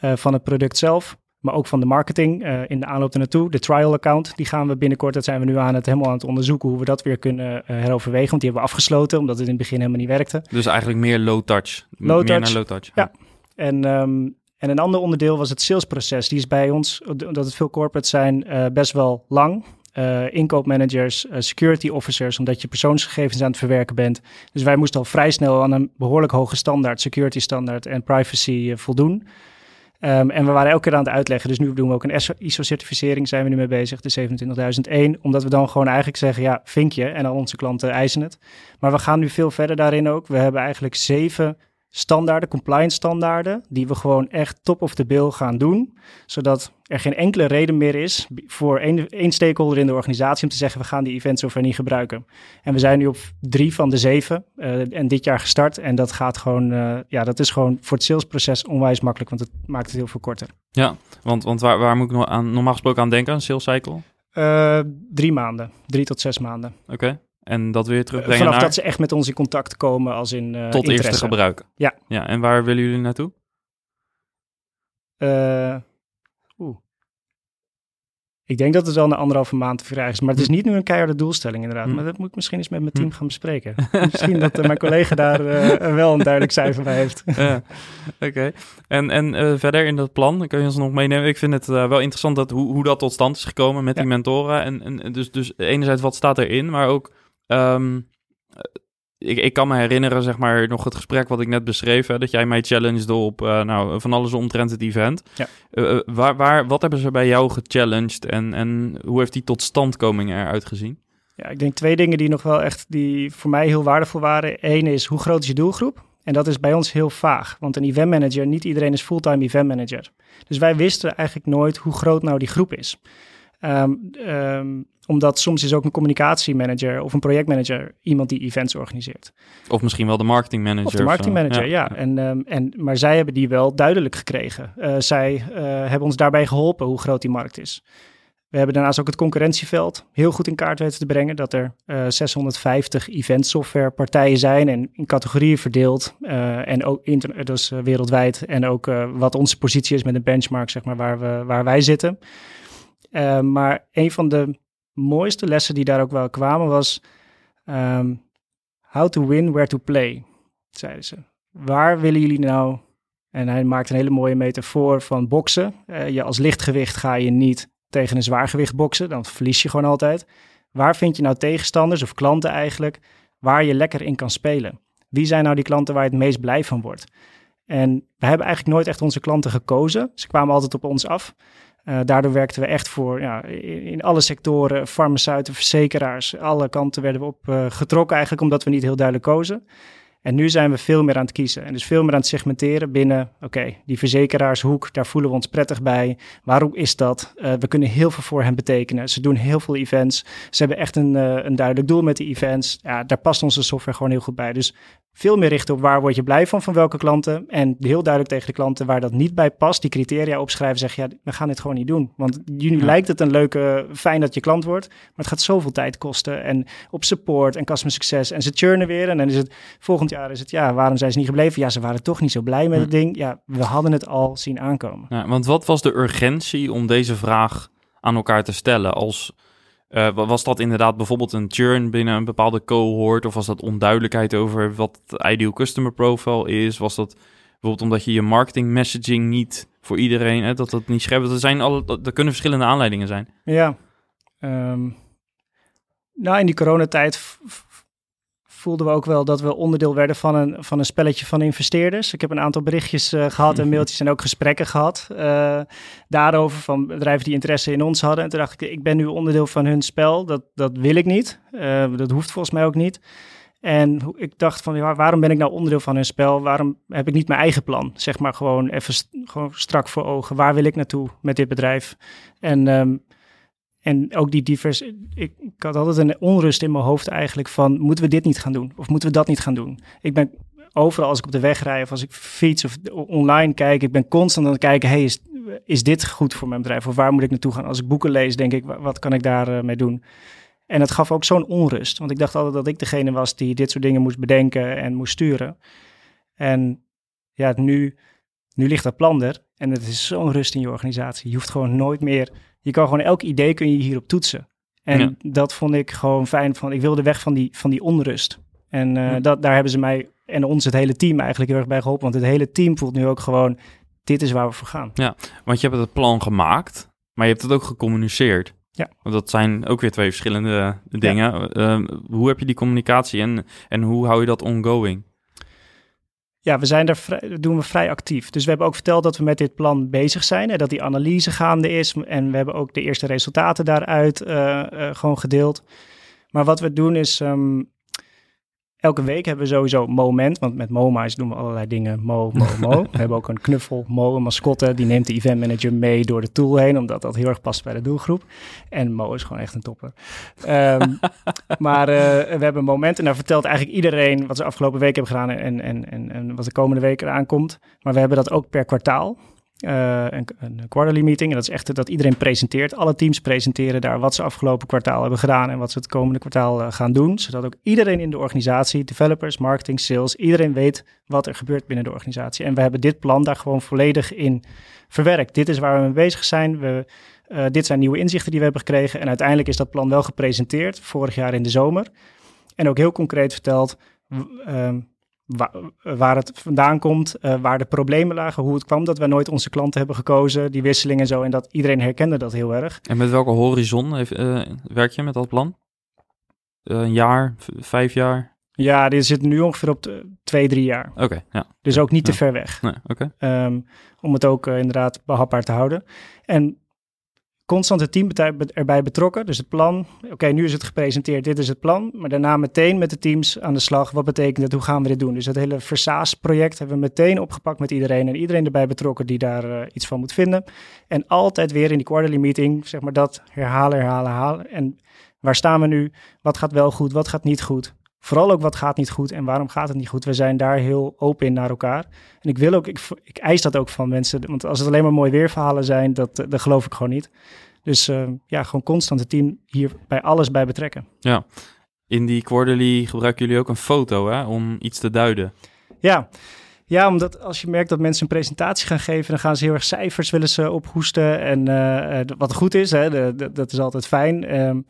uh, van het product zelf, maar ook van de marketing uh, in de aanloop ernaartoe. De trial account, die gaan we binnenkort, dat zijn we nu aan het helemaal aan het onderzoeken hoe we dat weer kunnen heroverwegen. Want die hebben we afgesloten, omdat het in het begin helemaal niet werkte. Dus eigenlijk meer low touch. Low meer touch. naar low touch. Ja. En um, en een ander onderdeel was het salesproces. Die is bij ons, omdat het veel corporates zijn, uh, best wel lang. Uh, inkoopmanagers, uh, security officers, omdat je persoonsgegevens aan het verwerken bent. Dus wij moesten al vrij snel aan een behoorlijk hoge standaard, security standaard en privacy voldoen. Ehm, en we waren elke keer aan het uitleggen. Dus nu doen we ook een ISO-certificering, zijn we nu mee bezig, de 27001. Omdat we dan gewoon eigenlijk zeggen, ja, vinkje. En al onze klanten eisen het. Maar we gaan nu veel verder daarin ook. We hebben eigenlijk zeven standaarden, compliance standaarden, die we gewoon echt top of the bill gaan doen, zodat er geen enkele reden meer is voor één, één stakeholder in de organisatie om te zeggen we gaan die events zover niet gebruiken. En we zijn nu op drie van de zeven uh, en dit jaar gestart en dat gaat gewoon, uh, ja, dat is gewoon voor het salesproces onwijs makkelijk, want het maakt het heel veel korter. Ja, want, want waar, waar moet ik aan, normaal gesproken aan denken, een sales cycle? Uh, drie maanden, drie tot zes maanden. Oké. En dat weer terugbrengen Vanaf naar... dat ze echt met ons in contact komen als in uh, Tot interesse. eerste gebruiken. Ja. ja. En waar willen jullie naartoe? Uh, oeh. Ik denk dat het wel een anderhalve maand te verkrijgen is. Maar het is niet nu een keiharde doelstelling inderdaad. Hm. Maar dat moet ik misschien eens met mijn team gaan bespreken. misschien dat uh, mijn collega daar uh, wel een duidelijk cijfer bij heeft. ja. Oké. Okay. En, en uh, verder in dat plan, kun je ons nog meenemen? Ik vind het wel interessant dat, hoe, hoe dat tot stand is gekomen met ja. die mentoren. En, en dus, dus enerzijds wat staat erin, maar ook... Um, ik, ik kan me herinneren, zeg maar, nog het gesprek wat ik net beschreef. Hè, dat jij mij challenged op uh, nou, van alles omtrent het event. Ja. Uh, waar, waar, wat hebben ze bij jou gechallenged en, en hoe heeft die totstandkoming eruit gezien? Ja, ik denk twee dingen die nog wel echt, die voor mij heel waardevol waren. Eén is, hoe groot is je doelgroep? En dat is bij ons heel vaag, want een event manager, niet iedereen is fulltime event manager. Dus wij wisten eigenlijk nooit hoe groot nou die groep is. Um, um, omdat soms is ook een communicatiemanager of een projectmanager iemand die events organiseert. Of misschien wel de marketingmanager. Of de marketingmanager, ja. ja. En, um, en, maar zij hebben die wel duidelijk gekregen. Uh, zij uh, hebben ons daarbij geholpen hoe groot die markt is. We hebben daarnaast ook het concurrentieveld heel goed in kaart weten te brengen. Dat er uh, 650 event software partijen zijn en in categorieën verdeeld. Uh, en ook inter dus wereldwijd. En ook wat onze positie is met een benchmark, zeg maar, waar, we, waar wij zitten. Uh, maar een van de mooiste lessen die daar ook wel kwamen was... Um, how to win, where to play, zeiden ze. Waar willen jullie nou... En hij maakt een hele mooie metafoor van boksen. Uh, je als lichtgewicht ga je niet tegen een zwaargewicht boksen, dan verlies je gewoon altijd. Waar vind je nou tegenstanders of klanten eigenlijk waar je lekker in kan spelen? Wie zijn nou die klanten waar je het meest blij van wordt? En we hebben eigenlijk nooit echt onze klanten gekozen. Ze kwamen altijd op ons af. Uh, daardoor werkten we echt voor ja, in, alle sectoren, farmaceuten, verzekeraars, alle kanten werden we op uh, getrokken eigenlijk omdat we niet heel duidelijk kozen. En nu zijn we veel meer aan het kiezen en dus veel meer aan het segmenteren binnen, oké, die verzekeraarshoek, daar voelen we ons prettig bij. Waarom is dat? Uh, we kunnen heel veel voor hen betekenen. Ze doen heel veel events. Ze hebben echt een, een duidelijk doel met die events. Ja, daar past onze software gewoon heel goed bij. Dus veel meer richten op waar word je blij van, van welke klanten. En heel duidelijk tegen de klanten waar dat niet bij past, die criteria opschrijven. Zeg ja, we gaan dit gewoon niet doen. Want ja. lijkt het een leuke, fijn dat je klant wordt. Maar het gaat zoveel tijd kosten. En op support en customer success. En ze churnen weer. En dan is het volgend jaar is het, ja, waarom zijn ze niet gebleven? Ja, ze waren toch niet zo blij met het ding. Ja, we hadden het al zien aankomen. Ja, want wat was de urgentie om deze vraag aan elkaar te stellen? Als, uh, was dat inderdaad bijvoorbeeld een churn binnen een bepaalde cohort? Of was dat onduidelijkheid over wat de ideal customer profile is? Was dat bijvoorbeeld omdat je je marketing messaging niet voor iedereen, hè, dat dat niet scherp is? zijn alle, er kunnen verschillende aanleidingen zijn. Ja, um, nou in die coronatijd voelden we ook wel dat we onderdeel werden van een, van een spelletje van investeerders. Ik heb een aantal berichtjes uh, gehad en mailtjes en ook gesprekken gehad uh, daarover van bedrijven die interesse in ons hadden. En toen dacht ik, ik ben nu onderdeel van hun spel, dat, dat wil ik niet. Uh, dat hoeft volgens mij ook niet. En ik dacht van, ja, waarom ben ik nou onderdeel van hun spel? Waarom heb ik niet mijn eigen plan? Zeg maar gewoon even st gewoon strak voor ogen. Waar wil ik naartoe met dit bedrijf? En... Um, en ook die divers. Ik, had altijd een onrust in mijn hoofd eigenlijk van moeten we dit niet gaan doen of moeten we dat niet gaan doen? Ik ben overal als ik op de weg rijd of als ik fiets of online kijk, ik ben constant aan het kijken, hey, is, is dit goed voor mijn bedrijf of waar moet ik naartoe gaan? Als ik boeken lees, denk ik, wat kan ik daarmee mee doen? En het gaf ook zo'n onrust, want ik dacht altijd dat ik degene was die dit soort dingen moest bedenken en moest sturen. En ja, nu, nu ligt dat plan er en het is zo'n rust in je organisatie. Je hoeft gewoon nooit meer je kan gewoon elk idee kun je hierop toetsen. En ja. dat vond ik gewoon fijn. Van, ik wilde weg van die, van die onrust. En uh, ja. dat, daar hebben ze mij en ons het hele team eigenlijk heel erg bij geholpen. Want het hele team voelt nu ook gewoon, dit is waar we voor gaan. Ja, want je hebt het plan gemaakt, maar je hebt het ook gecommuniceerd. Ja. Want dat zijn ook weer twee verschillende dingen. Ja. Uh, hoe heb je die communicatie en, en hoe hou je dat ongoing? Ja, we zijn daar doen we vrij actief. Dus we hebben ook verteld dat we met dit plan bezig zijn en dat die analyse gaande is. En we hebben ook de eerste resultaten daaruit uh, uh, gewoon gedeeld. Maar wat we doen is, um, elke week hebben we sowieso moment, want met MoMa's doen we allerlei dingen. Mo, Mo, Mo. we hebben ook een knuffel, Mo, een mascotte. Die neemt de event manager mee door de tool heen, omdat dat heel erg past bij de doelgroep. En Mo is gewoon echt een topper. Um, maar uh, we hebben momenten en daar vertelt eigenlijk iedereen wat ze afgelopen week hebben gedaan en, en, en, en wat de komende week eraan komt. Maar we hebben dat ook per kwartaal. Uh, een, een, quarterly meeting. En dat is echt dat iedereen presenteert. Alle teams presenteren daar wat ze afgelopen kwartaal hebben gedaan en wat ze het komende kwartaal uh, gaan doen. Zodat ook iedereen in de organisatie, developers, marketing, sales, iedereen weet wat er gebeurt binnen de organisatie. En we hebben dit plan daar gewoon volledig in verwerkt. Dit is waar we mee bezig zijn. We, uh, dit zijn nieuwe inzichten die we hebben gekregen. En uiteindelijk is dat plan wel gepresenteerd vorig jaar in de zomer. En ook heel concreet verteld waar, het vandaan komt, uh, waar de problemen lagen, hoe het kwam dat we nooit onze klanten hebben gekozen, die wisseling en zo. En dat iedereen herkende dat heel erg. En met welke horizon heeft, uh, werk je met dat plan? Uh, een jaar, vijf jaar? Ja, dit zit nu ongeveer op twee, drie jaar. Oké, ja. Dus ook niet te ver weg. Nee. Okay. Um, om het ook inderdaad behapbaar te houden. En constant het team erbij betrokken. Dus het plan, oké, nu is het gepresenteerd, dit is het plan. Maar daarna meteen met de teams aan de slag. Wat betekent het? Hoe gaan we dit doen? Dus het hele Versaas-project hebben we meteen opgepakt met iedereen. En iedereen erbij betrokken die daar uh, iets van moet vinden. En altijd weer in die quarterly meeting, zeg maar dat herhalen, herhalen, herhalen. En waar staan we nu? Wat gaat wel goed? Wat gaat niet goed? Vooral ook wat gaat niet goed en waarom gaat het niet goed. We zijn daar heel open in naar elkaar. En ik wil ook, ik, ik eis dat ook van mensen. Want als het alleen maar mooi weerverhalen zijn, dat, eh, dat geloof ik gewoon niet. Dus uh, ja, gewoon constant het team hier bij alles bij betrekken. Ja, in die quarterly gebruiken jullie ook een foto hè, om iets te duiden. Ja. Ja, omdat als je merkt dat mensen een presentatie gaan geven, dan gaan ze heel erg cijfers willen ze ophoesten. En uh, wat goed is, hè, de, de, dat is altijd fijn. Um,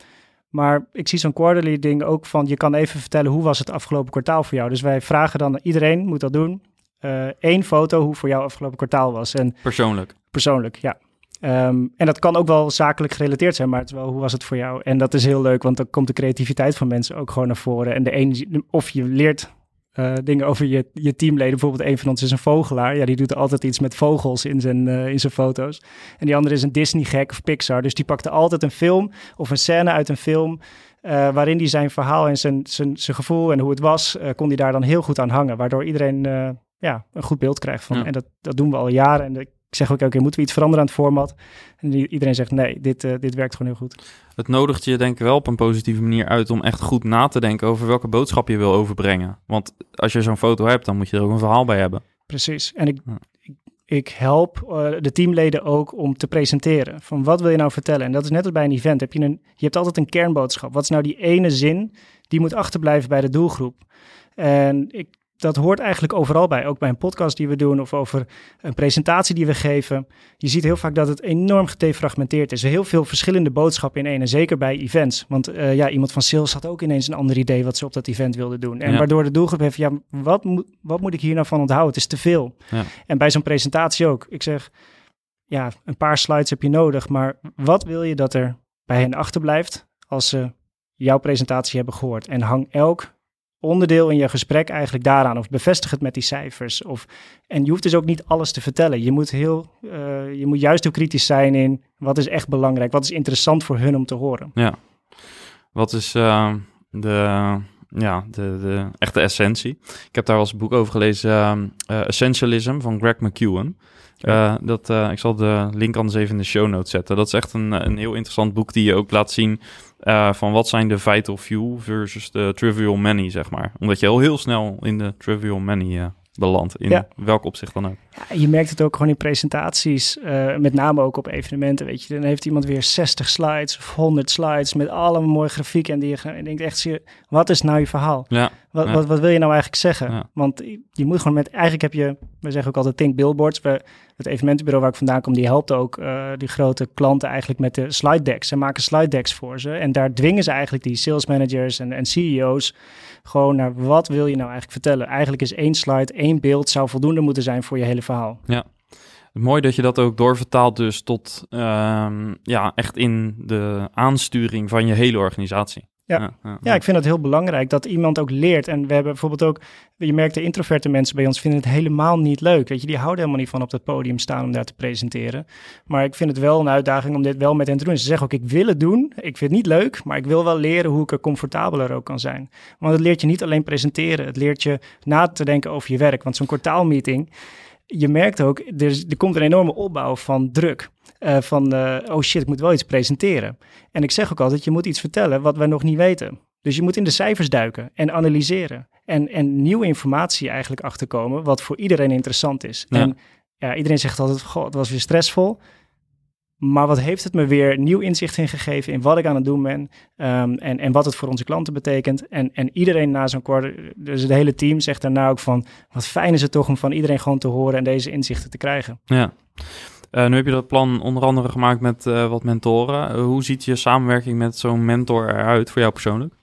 maar ik zie zo'n quarterly ding ook van, je kan even vertellen hoe was het afgelopen kwartaal voor jou. Dus wij vragen dan, iedereen moet dat doen, uh, één foto hoe voor jou afgelopen kwartaal was. En persoonlijk? Persoonlijk, ja. Um, en dat kan ook wel zakelijk gerelateerd zijn, maar het wel, hoe was het voor jou? En dat is heel leuk, want dan komt de creativiteit van mensen ook gewoon naar voren. En de een, of je leert uh, dingen over je, je teamleden. Bijvoorbeeld een van ons is een vogelaar. Ja, die doet altijd iets met vogels in zijn, uh, in zijn foto's. En die andere is een Disney-gek of Pixar. Dus die pakte altijd een film of een scène uit een film... Uh, waarin hij zijn verhaal en zijn, zijn, zijn gevoel en hoe het was... kon hij daar dan heel goed aan hangen. Waardoor iedereen ja, een goed beeld krijgt van. Ja. En dat, dat doen we al jaren. En ik zeg ook elke keer, moeten we iets veranderen aan het format? En iedereen zegt, nee, dit, dit werkt gewoon heel goed het nodigt je denk ik wel op een positieve manier uit om echt goed na te denken over welke boodschap je wil overbrengen. Want als je zo'n foto hebt, dan moet je er ook een verhaal bij hebben. Precies. En ik, ja. ik, ik, help uh, de teamleden ook om te presenteren. Van wat wil je nou vertellen? En dat is net als bij een event. Heb je, een, je hebt altijd een kernboodschap. Wat is nou die ene zin die moet achterblijven bij de doelgroep? En ik dat hoort eigenlijk overal bij. Ook bij een podcast die we doen of over een presentatie die we geven. Je ziet heel vaak dat het enorm gedefragmenteerd is. Heel veel verschillende boodschappen in één. En zeker bij events. Want uh, ja, iemand van sales had ook ineens een ander idee wat ze op dat event wilden doen. En ja. waardoor de doelgroep heeft, ja, wat, moet, wat moet ik hier nou van onthouden? Het is te veel. Ja. En bij zo'n presentatie ook. Ik zeg, ja, een paar slides heb je nodig. Maar wat wil je dat er bij hen achterblijft als ze jouw presentatie hebben gehoord? En hang elk onderdeel in je gesprek eigenlijk daaraan. Of bevestig het met die cijfers. Of, en je hoeft dus ook niet alles te vertellen. Je moet, heel, uh, je moet juist heel kritisch zijn in wat is echt belangrijk. Wat is interessant voor hun om te horen. Ja. Wat is uh, de, ja, de, de echte essentie? Ik heb daar een boek over gelezen. Uh, Essentialism van Greg McEwen. Uh, dat, uh, ik zal de link anders even in de show notes zetten. Dat is echt een, een heel interessant boek die je ook laat zien uh, van wat zijn de vital few versus de trivial many, zeg maar. Omdat je al heel snel in de trivial many belandt, in ja. welk opzicht dan ook. Ja, je merkt het ook gewoon in presentaties, met name ook op evenementen, weet je. Dan heeft iemand weer 60 slides of 100 slides met allemaal mooie grafieken en die je denkt echt, wat is nou je verhaal? Ja. Wat, ja. wat, wat, wil je nou eigenlijk zeggen? Ja. Want je moet gewoon met, eigenlijk heb je, we zeggen ook altijd think billboards. We, het evenementenbureau waar ik vandaan kom, die helpt ook uh, die grote klanten eigenlijk met de slide decks. Ze maken slide decks voor ze. En daar dwingen ze eigenlijk die sales managers en, en CEO's gewoon naar wat wil je nou eigenlijk vertellen? Eigenlijk is één slide, één beeld zou voldoende moeten zijn voor je hele verhaal. Ja. Mooi dat je dat ook doorvertaalt dus tot um, ja, echt in de aansturing van je hele organisatie. Ja. Ja, ik vind het heel belangrijk dat iemand ook leert. En we hebben bijvoorbeeld ook, je merkt de introverte mensen bij ons vinden het helemaal niet leuk. Weet je, die houden helemaal niet van op dat podium staan om daar te presenteren. Maar ik vind het wel een uitdaging om dit wel met hen te doen. Ze zeggen ook, ik wil het doen. Ik vind het niet leuk, maar ik wil wel leren hoe ik er comfortabeler ook kan zijn. Want het leert je niet alleen presenteren. Het leert je na te denken over je werk. Want zo'n kwartaalmeeting, je merkt ook, er, er komt een enorme opbouw van druk. Uh, van, uh, oh shit, ik moet wel iets presenteren. En ik zeg ook altijd, je moet iets vertellen wat wij nog niet weten. Dus je moet in de cijfers duiken en analyseren. En, en nieuwe informatie eigenlijk achterkomen, wat voor iedereen interessant is. Ja. En ja, iedereen zegt altijd, goh, het was weer stressvol. Maar wat heeft het me weer nieuw inzicht in gegeven in wat ik aan het doen ben um, en, en wat het voor onze klanten betekent. En, en iedereen na zo'n kort, dus het hele team zegt daarna ook van, wat fijn is het toch om van iedereen gewoon te horen en deze inzichten te krijgen. Ja. Uh, nu heb je dat plan onder andere gemaakt met uh, wat mentoren. Uh, hoe ziet je samenwerking met zo'n mentor eruit voor jou persoonlijk?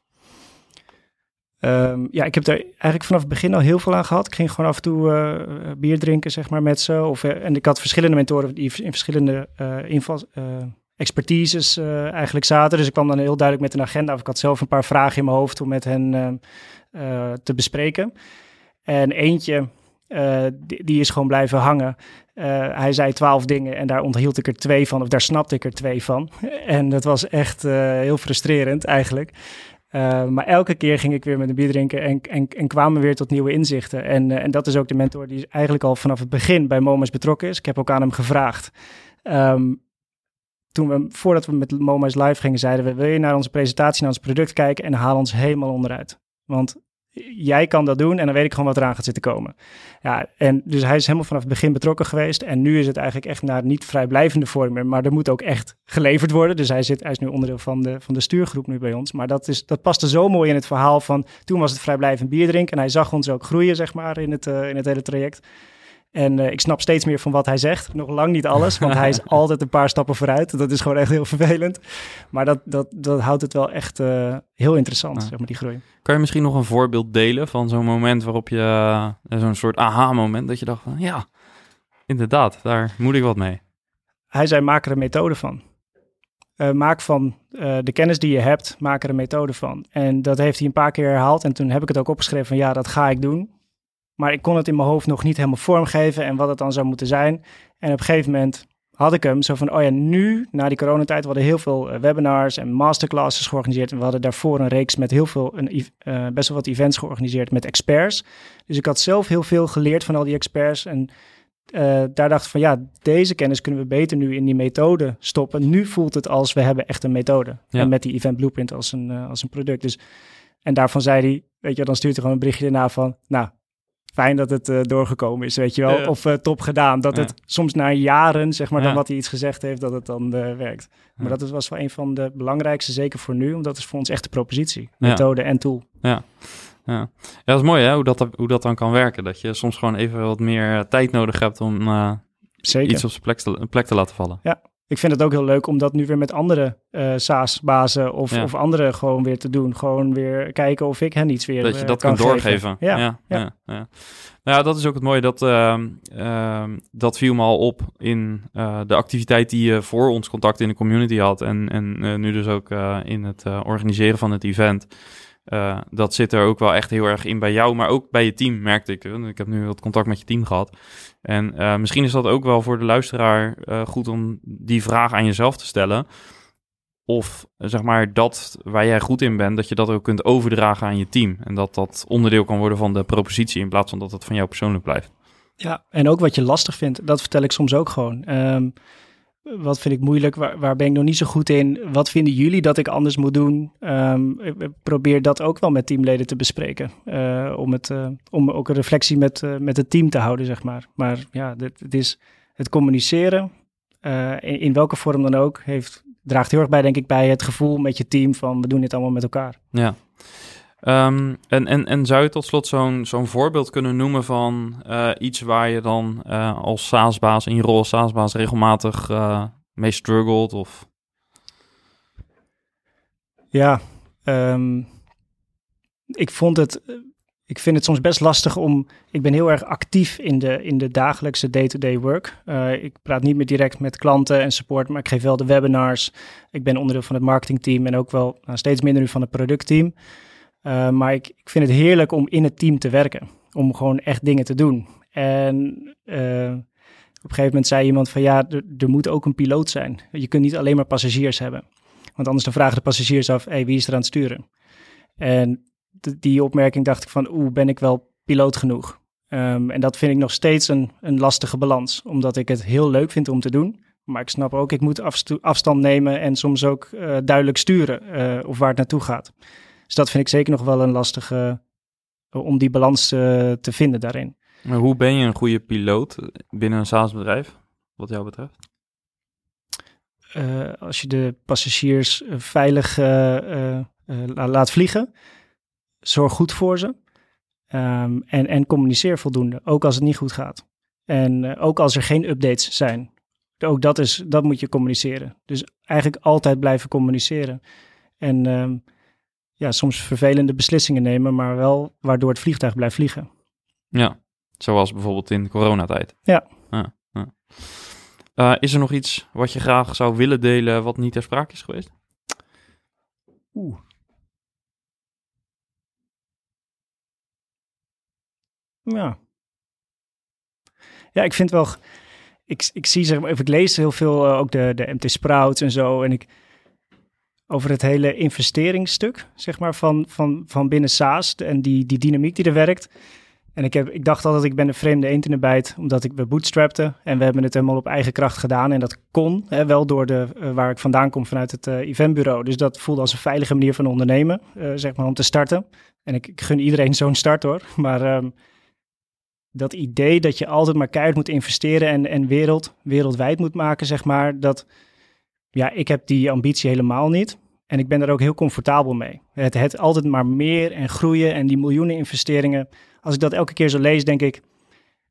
Um, ja, ik heb er eigenlijk vanaf het begin al heel veel aan gehad. Ik ging gewoon af en toe bier drinken, zeg maar, met ze. Of, en ik had verschillende mentoren die in verschillende invals, expertises eigenlijk zaten. Dus ik kwam dan heel duidelijk met een agenda. Of ik had zelf een paar vragen in mijn hoofd om met hen te bespreken. En eentje, die, is gewoon blijven hangen. Uh, hij zei twaalf dingen en daar onthield ik er twee van, of daar snapte ik er twee van. En dat was echt uh, heel frustrerend eigenlijk. Uh, maar elke keer ging ik weer met een bier drinken en, en, en kwamen weer tot nieuwe inzichten. En, en dat is ook de mentor die eigenlijk al vanaf het begin bij Momas betrokken is. Ik heb ook aan hem gevraagd. Um, toen we, voordat we met Momas live gingen, zeiden we: Wil je naar onze presentatie, naar ons product kijken en haal ons helemaal onderuit? Want jij kan dat doen en dan weet ik gewoon wat eraan gaat zitten komen. Ja, en dus hij is helemaal vanaf het begin betrokken geweest. En nu is het eigenlijk echt naar niet vrijblijvende vorm, maar er moet ook echt geleverd worden. Dus hij, zit, hij is nu onderdeel van de, van de stuurgroep nu bij ons. Maar dat, is, dat paste zo mooi in het verhaal van toen was het vrijblijvend bier drinken. En hij zag ons ook groeien, zeg maar, in het, uh, in het hele traject. En uh, ik snap steeds meer van wat hij zegt. Nog lang niet alles, want hij is altijd een paar stappen vooruit. Dat is gewoon echt heel vervelend. Maar dat, dat, dat houdt het wel echt uh, heel interessant, zeg maar, die groei. Kan je misschien nog een voorbeeld delen van zo'n moment waarop je... Uh, zo'n soort aha-moment dat je dacht van... Ja, inderdaad, daar moet ik wat mee. Hij zei, maak er een methode van. maak van de kennis die je hebt, maak er een methode van. En dat heeft hij een paar keer herhaald. En toen heb ik het ook opgeschreven van ja, dat ga ik doen. Maar ik kon het in mijn hoofd nog niet helemaal vormgeven en wat het dan zou moeten zijn. En op een gegeven moment had ik hem zo van, oh ja, nu, na die coronatijd, we hadden heel veel eh, webinars en masterclasses georganiseerd. En we hadden daarvoor een reeks met heel veel, een, uh, best wel wat events georganiseerd met experts. Dus ik had zelf heel veel geleerd van al die experts. En uh, daar dacht ik van, ja, deze kennis kunnen we beter nu in die methode stoppen. Nu voelt het als, we hebben echt een methode. Ja. En met die event blueprint als een, als een product. Dus, en daarvan zei hij, weet je, dan stuurt hij gewoon een berichtje erna van, nou, fijn dat het uh, doorgekomen is, weet je wel. Of uh, top gedaan. Dat het soms na jaren, zeg maar, dan wat hij iets gezegd heeft, dat het dan uh, werkt. Maar dat was wel een van de belangrijkste, zeker voor nu, omdat het is voor ons echt de propositie. Methode en tool. Ja. Ja. ja, dat is mooi hè, hoe dat, hoe dat dan kan werken. Dat je soms gewoon even wat meer tijd nodig hebt om Zeker. iets op zijn plek te, plek te laten vallen. Ja, ik vind het ook heel leuk om dat nu weer met andere uh, SaaS-bazen of, ja. of anderen gewoon weer te doen. Gewoon weer kijken of ik hen iets weer Dat je uh, dat kan kunt doorgeven. Ja, ja, ja. ja, Nou ja, dat is ook het mooie. Dat, uh, dat viel me al op in eh, de activiteit die je voor ons contact in de community had. En, en nu dus ook in het organiseren van het event. Uh, dat zit er ook wel echt heel erg in bij jou, maar ook bij je team, merkte ik. Ik heb nu wat contact met je team gehad. En uh, misschien is dat ook wel voor de luisteraar uh, goed om die vraag aan jezelf te stellen. Of zeg maar dat waar jij goed in bent, dat je dat ook kunt overdragen aan je team. En dat dat onderdeel kan worden van de propositie in plaats van dat het van jou persoonlijk blijft. Ja, en ook wat je lastig vindt, dat vertel ik soms ook gewoon. Um, wat vind ik moeilijk? Waar, waar, ben ik nog niet zo goed in? Wat vinden jullie dat ik anders moet doen? Um, ik probeer dat ook wel met teamleden te bespreken. Uh, om, het, uh, om ook een reflectie met, uh, met het team te houden, zeg maar. Maar ja, het is het communiceren, in, in, welke vorm dan ook, heeft, draagt heel erg bij, denk ik, bij het gevoel met je team van we doen dit allemaal met elkaar. Ja. Um, en, en, en zou je tot slot zo'n zo'n voorbeeld kunnen noemen van uh, iets waar je dan uh, als SaaS-baas in je rol als SaaS-baas regelmatig uh, mee struggelt? Of... Ja, um, ik vond het ik vind het soms best lastig om. Ik ben heel erg actief in de, in de dagelijkse day-to-day work. Ik praat niet meer direct met klanten en support, maar ik geef wel de webinars. Ik ben onderdeel van het marketingteam en ook wel nou, steeds minder nu van het productteam. Uh, maar ik, vind het heerlijk om in het team te werken. Om gewoon echt dingen te doen. En uh, op een gegeven moment zei iemand van ja, er, moet ook een piloot zijn. Je kunt niet alleen maar passagiers hebben. Want anders dan vragen de passagiers af, hey, wie is er aan het sturen? En die opmerking dacht ik van, oeh, ben ik wel piloot genoeg? Um, en dat vind ik nog steeds een, een lastige balans, omdat ik het heel leuk vind om te doen. Maar ik snap ook, ik moet afstand nemen en soms ook uh, duidelijk sturen of waar het naartoe gaat. Dus dat vind ik zeker nog wel een lastige, uh, om die balans te vinden daarin. Maar hoe ben je een goede piloot binnen een SaaS-bedrijf, wat jou betreft? als je de passagiers veilig laat vliegen, zorg goed voor ze. Um, en, en communiceer voldoende, ook als het niet goed gaat. En ook als er geen updates zijn. Ook dat, is, dat moet je communiceren. Dus eigenlijk altijd blijven communiceren. En um, ja, soms vervelende beslissingen nemen, maar wel waardoor het vliegtuig blijft vliegen. Ja, zoals bijvoorbeeld in coronatijd. Ja. Ah. Uh, is er nog iets wat je graag zou willen delen wat niet ter sprake is geweest? Oeh. Ja. Ja, ik vind wel. Ik, ik zie zeg maar, ik lees heel veel uh, ook de, de MT Sprouts en zo. En ik over het hele investeringsstuk, zeg maar, van, van, van binnen SaaS en die, die dynamiek die er werkt. En ik, heb, ik dacht altijd, ik ben een vreemde eend in de bijt, omdat ik we bootstrapte. En we hebben het helemaal op eigen kracht gedaan. En dat kon, hè, wel door de, uh, waar ik vandaan kom, vanuit het uh, eventbureau. Dus dat voelde als een veilige manier van ondernemen, uh, zeg maar, om te starten. En ik, gun iedereen zo'n start hoor. Maar um, dat idee dat je altijd maar keihard moet investeren en, en wereld, wereldwijd moet maken, zeg maar, dat, ja, ik heb die ambitie helemaal niet. En ik ben daar ook heel comfortabel mee. Het, het altijd maar meer en groeien en die miljoenen investeringen. Als ik dat elke keer zo lees, denk ik,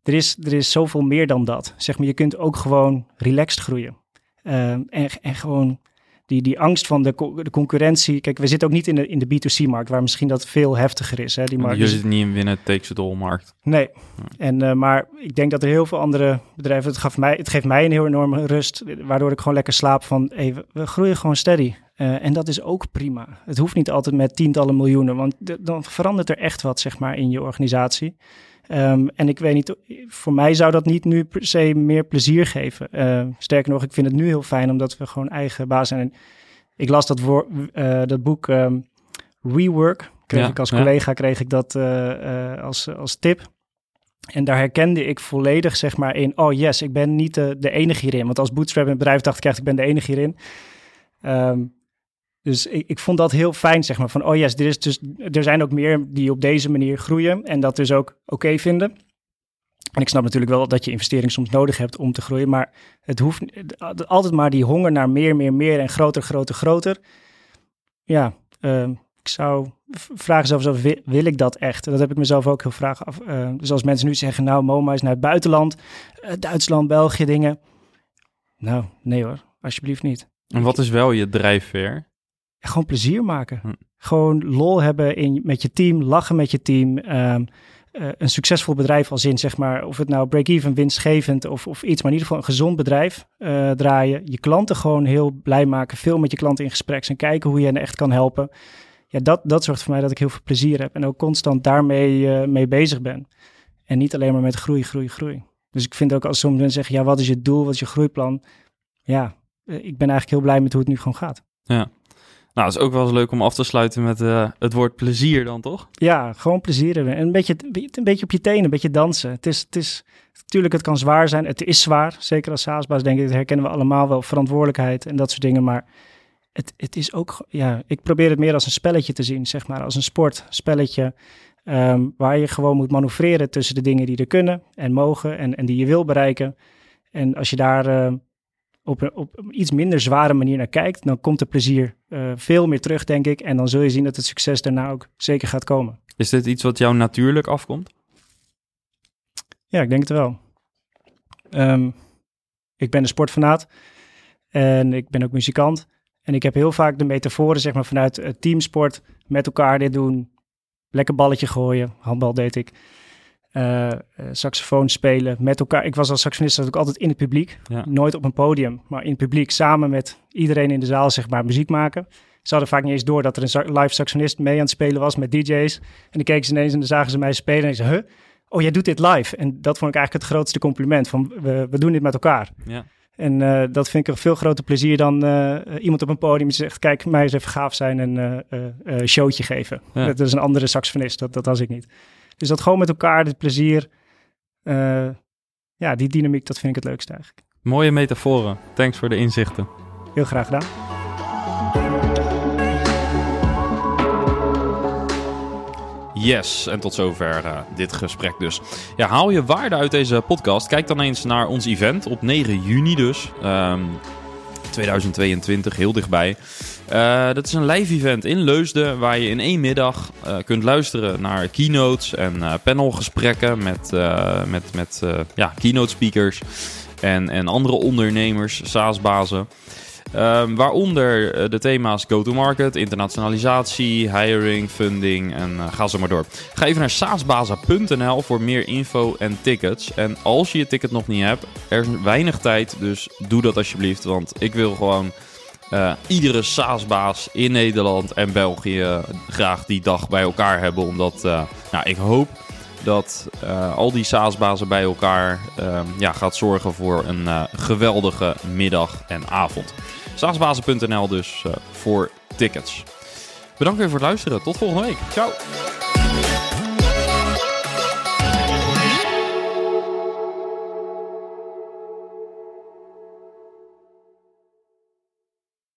er is, er is zoveel meer dan dat. Zeg maar, je kunt ook gewoon relaxed groeien. Uh, en, en gewoon die, die angst van de, de concurrentie. Kijk, we zitten ook niet in de, in de B2C-markt, waar misschien dat veel heftiger is. Hè, die markt. Je zit niet in winnen takes it all markt. Nee. Ja. En, uh, maar ik denk dat er heel veel andere bedrijven, het, gaf mij, het geeft mij een heel enorme rust, waardoor ik gewoon lekker slaap van, hey, we, we groeien gewoon steady. Uh, en dat is ook prima. Het hoeft niet altijd met tientallen miljoenen, want de, dan verandert er echt wat, zeg maar, in je organisatie. Um, en ik weet niet, voor mij zou dat niet nu per se meer plezier geven. Uh, sterker nog, ik vind het nu heel fijn omdat we gewoon eigen baas zijn. En ik las dat, voor, uh, dat boek um, Rework. Kreeg ja, ik als collega ja. kreeg ik dat uh, als, als tip. En daar herkende ik volledig zeg maar in, oh yes, ik ben niet de, de enige hierin. Want als bootstrap in het bedrijf dacht ik echt, ik ben de enige hierin. Um, dus ik, ik vond dat heel fijn, zeg maar. Van, oh yes, is dus, er zijn ook meer die op deze manier groeien en dat dus ook oké vinden. En ik snap natuurlijk wel dat je investering soms nodig hebt om te groeien, maar het hoeft altijd maar die honger naar meer, meer, meer en groter, groter, groter. Ja, uh, ik zou vragen zelfs af, wil, ik dat echt? Dat heb ik mezelf ook heel vraag af. Uh, dus als mensen nu zeggen, nou, MoMA is naar het buitenland, uh, Duitsland, België, dingen. Nou, nee hoor, alsjeblieft niet. En wat is wel je drijfveer? Gewoon plezier maken. Hm. Gewoon lol hebben in, met je team, lachen met je team. Um, uh, een succesvol bedrijf als in, zeg maar, of het nou break-even, winstgevend of, of iets, maar in ieder geval een gezond bedrijf uh, draaien. Je klanten gewoon heel blij maken, veel met je klanten in gesprek zijn, kijken hoe je hen echt kan helpen. Ja, dat, dat zorgt voor mij dat ik heel veel plezier heb en ook constant daarmee uh, mee bezig ben. En niet alleen maar met groei, groei, groei. Dus ik vind ook als sommige mensen zeggen, ja, wat is je doel, wat is je groeiplan? Ja, ik ben eigenlijk heel blij met hoe het nu gewoon gaat. Ja, nou, het is ook wel eens leuk om af te sluiten met uh, het woord plezier dan, toch? Ja, gewoon plezier een beetje, een beetje op je tenen, een beetje dansen. Het is, het is, natuurlijk, het kan zwaar zijn. Het is zwaar, zeker als saasbaas denk ik. Dat herkennen we allemaal wel, verantwoordelijkheid en dat soort dingen. Maar het, het is ook, ja, ik probeer het meer als een spelletje te zien, zeg maar. Als een sportspelletje um, waar je gewoon moet manoeuvreren tussen de dingen die er kunnen en mogen en, en die je wil bereiken. En als je daar... Uh, op een, op een iets minder zware manier naar kijkt, dan komt de plezier uh, veel meer terug, denk ik. En dan zul je zien dat het succes daarna ook zeker gaat komen. Is dit iets wat jou natuurlijk afkomt? Ja, ik denk het wel. Um, ik ben een sportfanaat en ik ben ook muzikant. En ik heb heel vaak de metaforen, zeg maar, vanuit het teamsport met elkaar dit doen. lekker balletje gooien. Handbal deed ik. Uh, saxofoon spelen met elkaar. Ik was als saxofonist ook altijd in het publiek. Nooit op een podium, maar in het publiek. Samen met iedereen in de zaal zeg maar muziek maken. Ze hadden vaak niet eens door dat er een live saxofonist mee aan het spelen was met DJ's. En dan keken ze ineens en dan zagen ze mij spelen en ik zei, huh? Oh, jij doet dit live. En dat vond ik eigenlijk het grootste compliment. Van, we, we doen dit met elkaar. Ja. En uh, dat vind ik een veel groter plezier dan uh, iemand op een podium die zegt: Kijk, mij eens even gaaf zijn en uh, showtje geven. Dat is een andere saxofonist, dat, dat was ik niet. Dus dat gewoon met elkaar, dit plezier, ja, die dynamiek, dat vind ik het leukste eigenlijk. Mooie metaforen. Thanks voor de inzichten. Heel graag gedaan. Yes, en tot zover uh, dit gesprek dus. Ja, haal je waarde uit deze podcast? Kijk dan eens naar ons event op 9 juni dus. Um, 2022, heel dichtbij. Uh, dat is een live event in Leusden waar je in één middag uh, kunt luisteren naar keynotes en uh, panelgesprekken met, met, met ja, keynote speakers en, en andere ondernemers, SaaS-bazen. Um, waaronder de thema's go-to-market, internationalisatie, hiring, funding en ga zo maar door. Ga even naar saasbaza.nl voor meer info en tickets. En als je je ticket nog niet hebt, er is weinig tijd, dus doe dat alsjeblieft. Want ik wil gewoon uh, iedere SaaS-baas in Nederland en België graag die dag bij elkaar hebben. Omdat nou, ik hoop dat al die SaaS-bazen bij elkaar uh, ja, gaat zorgen voor een geweldige middag en avond. SaaSbazen.nl dus voor tickets. Bedankt weer voor het luisteren. Tot volgende week. Ciao.